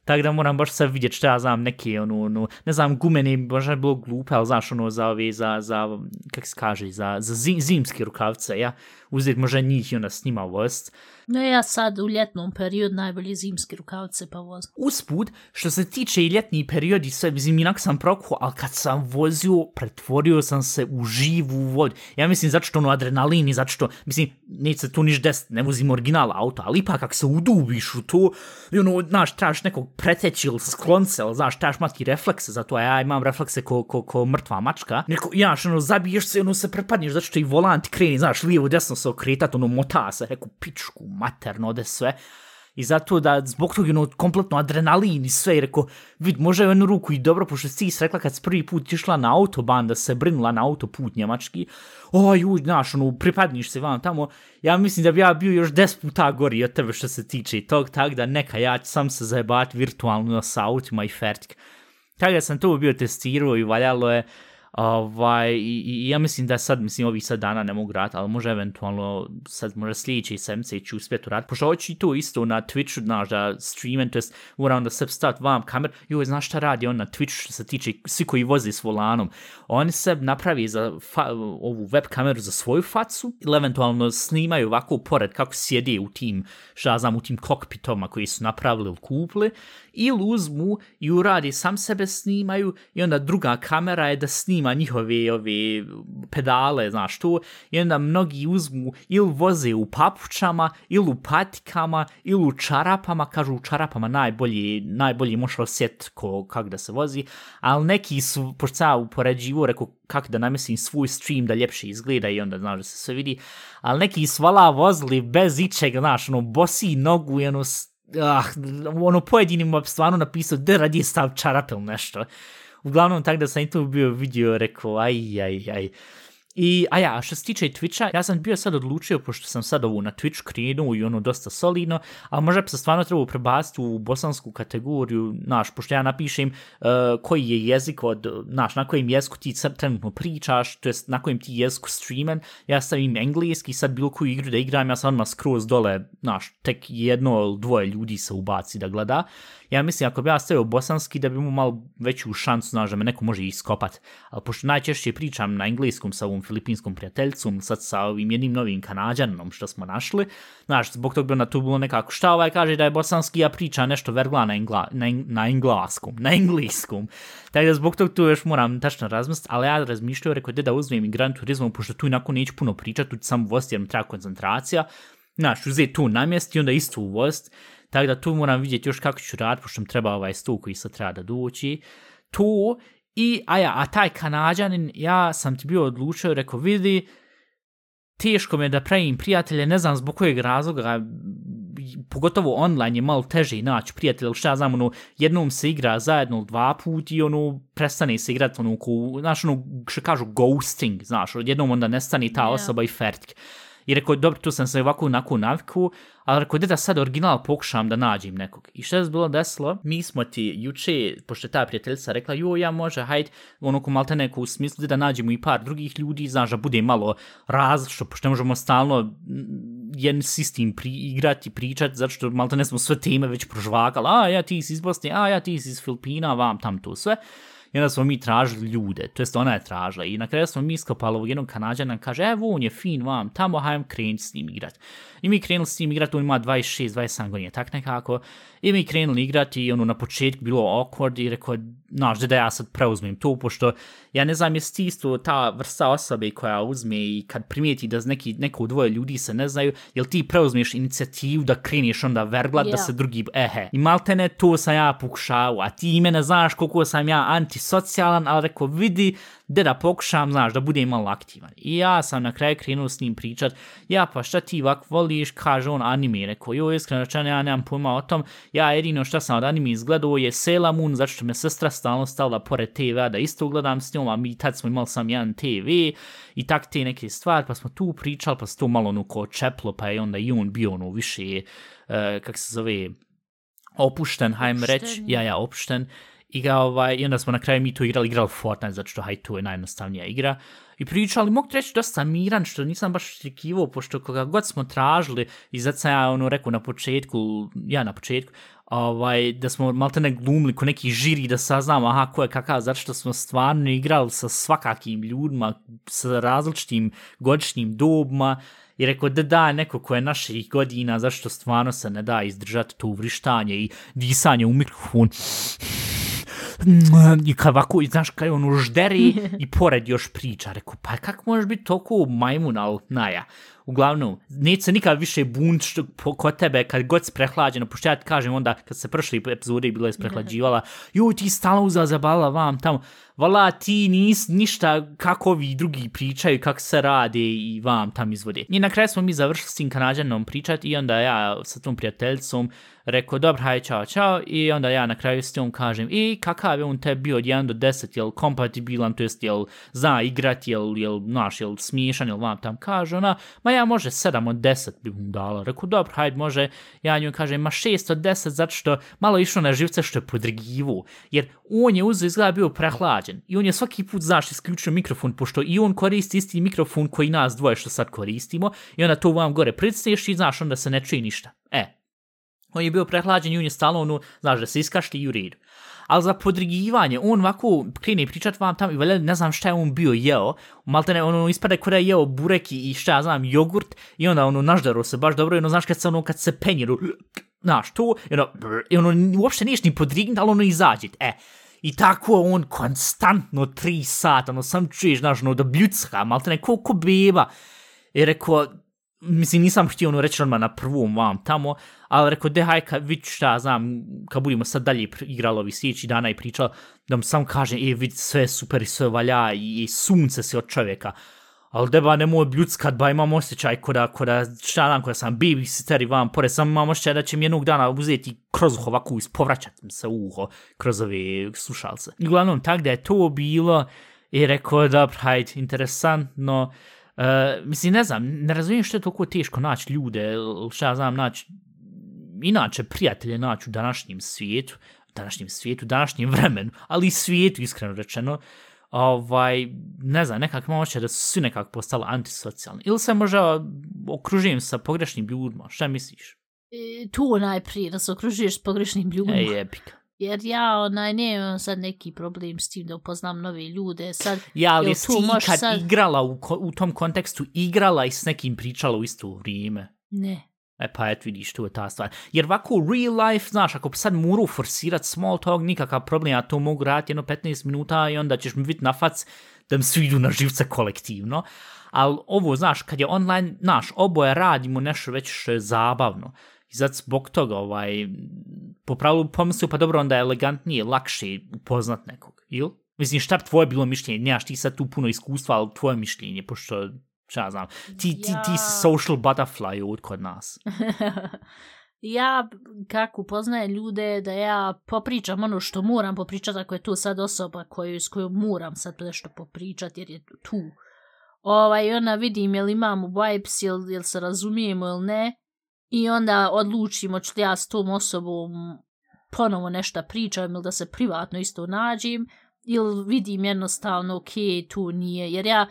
Tako da moram baš sad vidjeti što ja znam, neke, ono, ono, ne znam, gumene, možda je bilo glupe, ali znaš, ono, za ove, za, za, kak se kaže, za, za zim, zimske rukavce, ja, uzeti možda njih i onda s njima vost. No ja sad u ljetnom periodu najbolje zimske rukavice pa vozim. Usput, što se tiče i ljetni periodi, sve, mislim, inak sam prokuo, ali kad sam vozio, pretvorio sam se u živu vodu. Ja mislim, zato što ono adrenalin i zato što, mislim, neće se tu niš des, ne vozim original auto, ali ipak kak se udubiš u to, i ono, znaš, trebaš nekog preteći ili sklonce, ili znaš, trebaš mati reflekse zato a ja imam reflekse ko, ko, ko mrtva mačka. Neko, znaš, ono, zabiješ se, ono, se prepadneš, zato što i volant kreni, znaš, lijevo, desno se okretat, ono, mota se, reku, pičku, materno, ode sve. I zato da zbog toga ono kompletno adrenalin i sve, i rekao, vid, može jednu ruku i dobro, pošto si rekla kad si prvi put išla na autoban da se brinula na autoput njemački, oj, uj, znaš, ono, pripadniš se vam tamo, ja mislim da bi ja bio još des puta gori od tebe što se tiče tog, tak da neka ja ću sam se zajebati virtualno sa autima i fertik. Tako da sam to bio testirao i valjalo je, Ovaj, i, i, ja mislim da sad, mislim, ovih sad dana ne mogu raditi, ali može eventualno, sad može sljedeći semce ću uspjeti rat. Pošto hoću i to isto na Twitchu, znaš, da streamem, to jest moram da se staviti vam kamer. Joj, znaš šta radi on na Twitchu što se tiče svi koji voze s volanom? Oni se napravi za fa, ovu web kameru za svoju facu ili eventualno snimaju ovako pored kako sjede u tim, šta znam, u tim kokpitoma koji su napravili ili kupili ili uzmu i uradi sam sebe snimaju i onda druga kamera je da snima njihove ove pedale, znaš to, i onda mnogi uzmu ili voze u papučama, ili u patikama, ili u čarapama, kažu u čarapama najbolji, najbolji možeš osjet ko, kak da se vozi, ali neki su, pošto sam upoređivo, rekao kako da namestim svoj stream da ljepše izgleda i onda, znaš, da se sve vidi, ali neki svala vozili bez ičeg, znaš, ono, bosi nogu i ono, ah, ono pojedinim stvarno napisao da radi stav čarapel ili nešto. Uglavnom, tako da sam i tu bio vidio, rekao, aj, aj, aj. I, a ja, što se tiče Twitcha, ja sam bio sad odlučio, pošto sam sad ovu na Twitch krenuo i ono dosta solidno, a možda bi se stvarno trebao prebaciti u bosansku kategoriju, naš, pošto ja napišem uh, koji je jezik od, naš, na kojem jeziku ti trenutno pričaš, to jest na kojem ti jeziku streamen, ja stavim engleski, sad bilo koju igru da igram, ja sam odmah skroz dole, naš, tek jedno ili dvoje ljudi se ubaci da gleda, ja mislim ako bi ja stavio bosanski da bi mu malo veću šansu, znaš, da me neko može iskopat. Ali pošto najčešće pričam na engleskom sa ovom filipinskom prijateljcom, sad sa ovim jednim novim kanadjanom što smo našli, znaš, zbog tog bi na tu bilo nekako šta ovaj kaže da je bosanski, ja priča nešto vergla na, engla, na, na engleskom, na engleskom. Tako da zbog tog tu još moram tačno razmisliti, ali ja razmišljaju, rekao, da uzmem i Gran Turismo, pošto tu inako neću puno pričati, tu samo vosti jer mi treba koncentracija, znaš, uzeti tu namjest i onda isto uvost, Tako da tu moram vidjeti još kako ću raditi, pošto mi treba ovaj stu koji sad treba da doći. Tu, i, a ja, a taj kanadjanin, ja sam ti bio odlučio, rekao, vidi, teško mi je da pravim prijatelje, ne znam zbog kojeg razloga, pogotovo online je malo teže naći prijatelje, šta ja znam, ono, jednom se igra zajedno dva puta i ono, prestane se igrati, ono, ko, znaš, ono, što kažu, ghosting, znaš, jednom onda nestane ta osoba yeah. i fertk. I rekao, dobro, tu sam se ovako onako naviku, ali rekao, da sad original pokušam da nađem nekog. I što je bilo desilo? Mi smo ti juče, pošto je ta prijateljica rekla, jo, ja može, hajde, ono ko malte neko u smislu da nađemo i par drugih ljudi, znaš, da bude malo različno, pošto ne možemo stalno mm, jedan sistem pri, igrati, pričati, zato što malte ne smo sve teme već prožvagali, a ja ti si iz Bosne, a ja ti si iz Filipina, vam tam to sve i onda smo mi tražili ljude, to jest ona je tražila i na kraju smo mi iskopali ovog jednog kanadjana kaže, evo on je fin vam, tamo hajem krenuti s njim igrat. I mi krenuli s njim igrati, on ima 26-27 godina, tak nekako, i mi krenuli igrati i ono na početku bilo awkward i rekao, znaš, da ja sad preuzmem to, pošto ja ne znam, jesi isto ta vrsta osobe koja uzme i kad primijeti da neki, neko dvoje ljudi se ne znaju, jel ti preuzmeš inicijativu da kreneš onda verglat yeah. da se drugi, ehe, i malte ne, to sam ja pokušao, a ti ime ne znaš koliko sam ja antisocijalan, ali rekao, vidi, da da pokušam, znaš, da budem malo aktivan. I ja sam na kraju krenuo s njim pričat, ja pa šta ti ovak voliš, kaže on anime, rekao, jo, iskreno rečeno, ja nemam pojma o tom, ja jedino šta sam od anime izgledao je Sailor Moon, zato što me sestra stalno stavila pored TV-a da isto gledam s njom, a mi tad smo imali sam jedan TV i tak te neke stvari, pa smo tu pričali, pa se to malo ono ko čeplo, pa je onda i on bio ono više, uh, kak se zove, opušten, hajme reći, ja, ja, opušten, I, ga, ovaj, I onda smo na kraju mi tu igrali, igrali Fortnite, zato što haj, tu je najjednostavnija igra. I pričali, mogu treći dosta miran, što nisam baš očekivao, pošto koga god smo tražili, i zato sam ja ono rekao na početku, ja na početku, ovaj, da smo malte ne glumili ko neki žiri da saznamo aha ko je kakav, zato što smo stvarno igrali sa svakakim ljudima, sa različitim godišnjim dobima, i rekao da da neko ko je naših godina, zašto stvarno se ne da izdržati to vrištanje i disanje u mikrofon i kad ovako, znaš, kad on užderi <laughs> i pored još priča, rekao, pa kako možeš biti toliko majmun, ali naja. Uglavnom, neće se nikad više bunt što, po, kod tebe kad god si prehlađeno, pošto ja ti kažem onda kad se prošli epizode i bila je sprehlađivala, joj ti stalno uzela zabala vam tamo, vala ti nis, ništa kako ovi drugi pričaju, kako se rade i vam tam izvode. I na kraju smo mi završili s tim kanadjanom pričati i onda ja sa tom prijateljicom rekao, dobro, hajde, čao, čao, i onda ja na kraju s njom kažem, i kakav je on te bio od 1 do 10, jel kompatibilan, to jest, jel zna igrati, jel, jel, naš, jel smiješan, jel vam tam? Kaže, ona, ma ja može 7 od 10 bi mu dala, rekao, dobro, hajde, može, ja nju kažem, ma 6 od 10, zato što malo išlo na živce što je podrigivo, jer on je uzeo izgleda bio prehlađen, i on je svaki put, znaš, isključio mikrofon, pošto i on koristi isti mikrofon koji nas dvoje što sad koristimo, i onda to vam gore pricneš i, znaš, onda se ne čini ništa. E, on je bio prehlađen i on je stalo ono, znaš, da se iskašli i u redu. Ali za podrigivanje, on ovako krene pričat vam tamo i valjda ne znam šta je on bio jeo, malte ne, ono ispada kada je jeo bureki i šta ja znam, jogurt, i onda ono naždaro se baš dobro, i ono, znaš, kad se ono, kad se penjeru, znaš, to, i ono, i ono uopšte niješ ni podrignut, ali ono izađit, e, I tako on konstantno tri sata, ono sam čuješ, znaš, ono da bljucka, malte ne, ko, ko beba. I rekao, mislim, nisam htio ono reći odmah na prvom vam tamo, ali rekao, de haj, kad vid šta, znam, kad budemo sad dalje igrali ovi sljedeći dana i pričali, da mu sam kaže, e, vid, sve super i sve valja i, i sunce se od čovjeka. Ali deba nemoj bljuckat, ba imam osjećaj koda, koda, šta znam, koda sam babysitter i vam, pored sam imam osjećaj da će mi jednog dana uzeti kroz uho ovako ispovraćat mi se uho kroz ove slušalce. I uglavnom, tak da je to bilo i rekao, dobro, hajde, interesantno, Uh, mislim, ne znam, ne razumijem što je toliko teško naći ljude, šta ja znam, naći, inače, prijatelje naći u današnjem svijetu, današnjem svijetu, današnjem vremenu, ali i svijetu, iskreno rečeno, ovaj, ne znam, nekak imam da su svi nekako postali antisocijalni. Ili se možda okružujem sa pogrešnim ljudima, šta misliš? E, tu najprije, da se okružuješ s pogrešnim ljudima. Ej, epika. Jer ja onaj, nemam sad neki problem s tim da upoznam nove ljude. Sad, Ja, ali jesi kad sad- igrala u, ko- u tom kontekstu, igrala i s nekim pričala u isto vrijeme? Ne. E pa et vidiš, tu je ta stvar. Jer ovako u real life, znaš, ako sad moru forsirat small talk, nikakav problem, ja to mogu raditi jedno 15 minuta i onda ćeš mi vidjeti na fac da mi svi idu na živce kolektivno. Ali ovo, znaš, kad je online, znaš, oboje radimo nešto već što je zabavno. I zato zbog toga, ovaj, po pravilu pomislio, pa dobro, onda je elegantnije, lakše upoznat nekog, ili? Mislim, šta bi tvoje bilo mišljenje? Nemaš ti sad tu puno iskustva, ali tvoje mišljenje, pošto, šta ja znam, ti, ti, ti Ja- si social butterfly od kod nas. <laughs> ja, kako poznajem ljude, da ja popričam ono što moram popričati, ako je tu sad osoba koju, s kojom moram sad nešto popričati, jer je tu. Ovaj, ona vidim jel imamo vibes, jel, jel se razumijemo ili ne, i onda odlučimo ću ja s tom osobom ponovo nešto pričam ili da se privatno isto nađem, ili vidim jednostavno, ok, tu nije, jer ja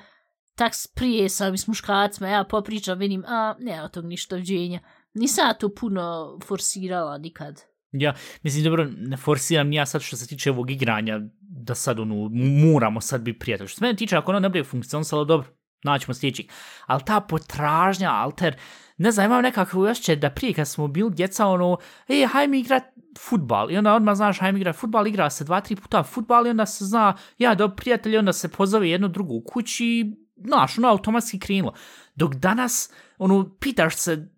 tak prije sam s muškarcima, ja popričam, vidim, a, ne, od tog ništa vđenja. Nisam ja to puno forsirala nikad. Ja, mislim, dobro, ne forsiram ni ja sad što se tiče ovog igranja, da sad, ono, moramo sad biti prijatelji. Što se mene tiče, ako ono ne bude funkcionisalo, dobro, naćemo sljedećih. Ali ta potražnja, alter, ne znam, imam nekakve osjećaj da prije kad smo bili djeca, ono, e, hajme igrat futbal. I onda odmah znaš, hajme igrat futbal, igra se dva, tri puta futbal i onda se zna, ja, do prijatelji, onda se pozove jedno drugu u kući i, znaš, ono, automatski krenulo. Dok danas, ono, pitaš se,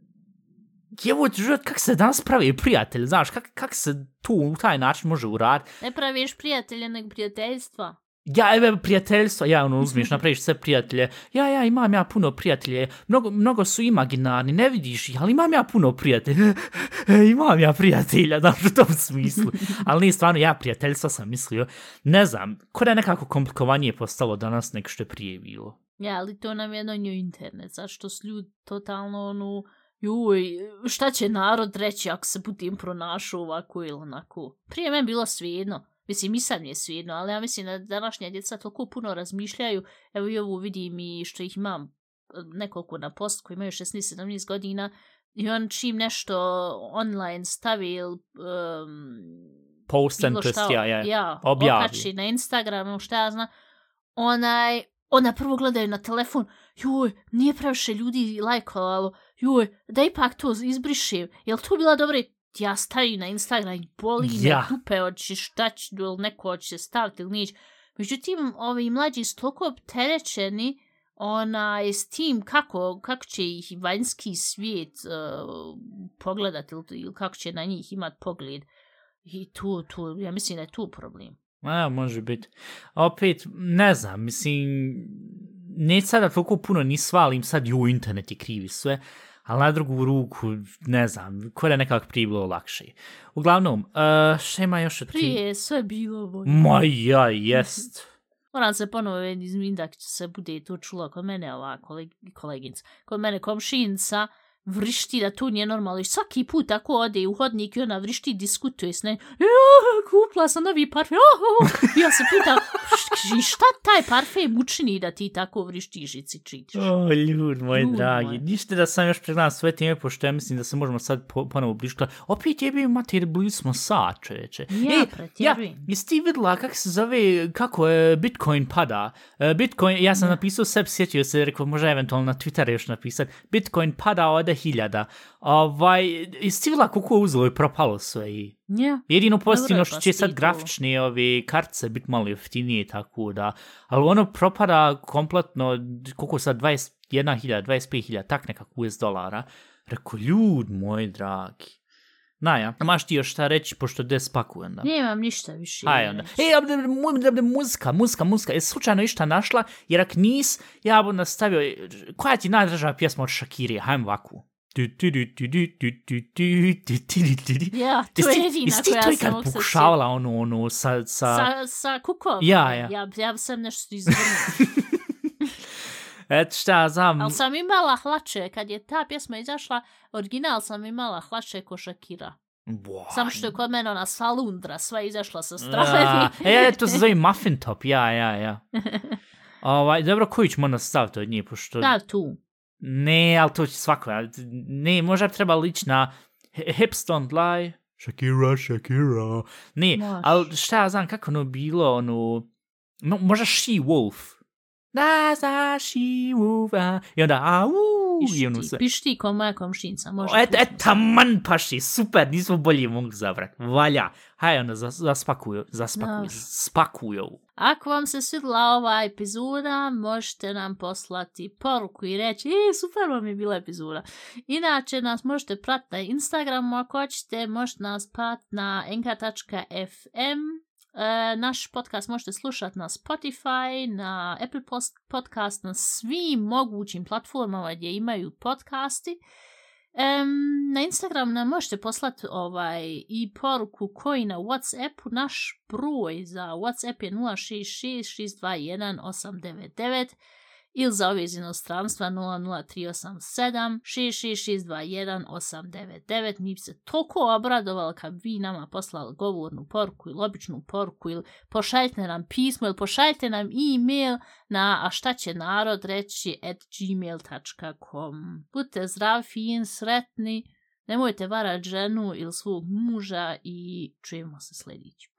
jevo život, kak se danas pravi prijatelj, znaš, kak, kak se tu u taj način može uraditi. Ne praviš prijatelje, nego prijateljstva. Ja, evo, prijateljstvo, ja, ono, uzmiš, <laughs> napraviš sve prijatelje. Ja, ja, imam ja puno prijatelje, mnogo, mnogo su imaginarni, ne vidiš ih, ali imam ja puno prijatelja. <laughs> imam ja prijatelja, znaš, u tom smislu. Ali nije stvarno, ja prijateljstva sam mislio, ne znam, ko da je nekako komplikovanije postalo danas nego što je prije bilo. Ja, ali to nam je na njoj internet, zato što su ljudi totalno, ono, juj, šta će narod reći ako se budem pronašao ovako ili onako. Prije meni bilo svijedno. Mislim, i sad mi je svijedno, ali ja mislim da današnja djeca toliko puno razmišljaju. Evo i ovo vidim i što ih imam eh, nekoliko na post koji imaju 16-17 godina i on čim nešto online stavi ili um, Post and šta, ja, ja. ja objavi. okači na Instagramu, šta ja znam, onaj, onda prvo gledaju na telefon, joj, nije previše ljudi lajkovalo, joj, da ipak to izbrišem, jel to bila dobra ja stavim na Instagram i boli Ja. me dupe, hoće šta će, ili neko će staviti ili nić. Međutim, ovi mlađi su toliko opterećeni onaj, s tim kako, kako će ih vanjski svijet uh, pogledati ili, ili kako će na njih imat pogled. I tu, tu, ja mislim da je tu problem. A, može biti. Opet, ne znam, mislim, neće sada toliko puno ni svalim sad ju internet je krivi sve, ali na drugu ruku, ne znam, ko da je nekako prije bilo lakše. Uglavnom, uh, šta ima još od ti? Prije je sve bilo bolje. Ma ja, jest. <laughs> Moram se ponovo izmin da će se bude to čulo kod mene ova koleg, koleginca. Kod mene komšinica vrišti da to nije normalno. I svaki put tako ode u hodnik i ona vrišti diskutuje s ne. Ja, sam novi parfem. Oh, oh. I Ja se pitam, "Š- šta taj parfem učini da ti tako vrištiš i cičitiš? O, ljud moj Ljud dragi. moj. Ništa da sam još pregledam sve teme, pošto ja mislim da se možemo sad po, ponovo bliška. Opet jebi mater, bili smo sat, čoveče. Ja, Ej, ja, jesi ti videla kako se zove, kako je Bitcoin pada? E, Bitcoin, ja sam Ne. napisao sebi, sjetio se, rekao, može eventualno na Twitteru još napisat, Bitcoin pada od hiljada. Ovaj, ti videla koliko je uzelo i propalo sve i... Ja. Jedino pozitivno što pa će sad grafične ove kartice biti malo jeftinije, tako da, ali ono propada kompletno, koliko sad, 21.000, 25.000, tak nekako US dolara. Rekao, ljud moj dragi. Naja, maš ti još šta reći, pošto des pakujem, da? Nemam ništa više. Aj, onda. E, abde, abde, muzika, muzika, muzika. E, slučajno išta našla, jer ak nis, ja bom nastavio, koja ti najdraža pjesma od Shakiri, hajdem ovakvu. Ja, to je jedina koja sam ovog srca. Isti pokušavala ono, ono, sa... Sa, sa kukom? Ja, ja. Ja, ja sam nešto izvrnuo. Et šta, znam... Ali sam imala hlače, kad je ta pjesma izašla, original sam imala hlače ko Shakira. Wow. Samo što je kod mene ona salundra, sva izašla sa strane. e, to se zove muffin top, ja, ja, ja. <laughs> Ovaj, dobro, koju ćemo onda staviti od nje, pošto... Da, tu. Ne, ali to će svako. Ne, možda bi trebalo ići na Hi- Hips Don't Lie. Shakira, Shakira. Ne, Može. ali šta ja znam kako ono bilo, ono... No, možda She Wolf. Da, za She Wolf. A, I onda, a, u, i ono sve. piš ti ko moja komšinica. Može Et, et, taman paši, super, nismo bolje mogli zabrat. Valja. Haj, onda, zas- zaspakuju, zaspakuju, Dobro. spakuju. Ako vam se svidla ova epizoda, možete nam poslati poruku i reći, e, super vam je bila epizoda. Inače, nas možete pratiti na Instagramu ako hoćete, možete nas pratiti na enka.fm. E, naš podcast možete slušati na Spotify, na Apple Post- Podcast, na svim mogućim platformama gdje imaju podcasti. Um, na Instagram nam možete poslati ovaj i poruku koji na Whatsappu naš broj za Whatsapp je 066 621 899 ili za ove iz inostranstva 00387 66621 899. Mi bi se toliko obradovali kad vi nama poslali govornu porku ili običnu porku ili pošaljite nam pismo ili pošaljite nam e-mail na a šta će narod reći at gmail.com. Budite zdravi, fin, sretni, nemojte varati ženu ili svog muža i čujemo se sljedeći.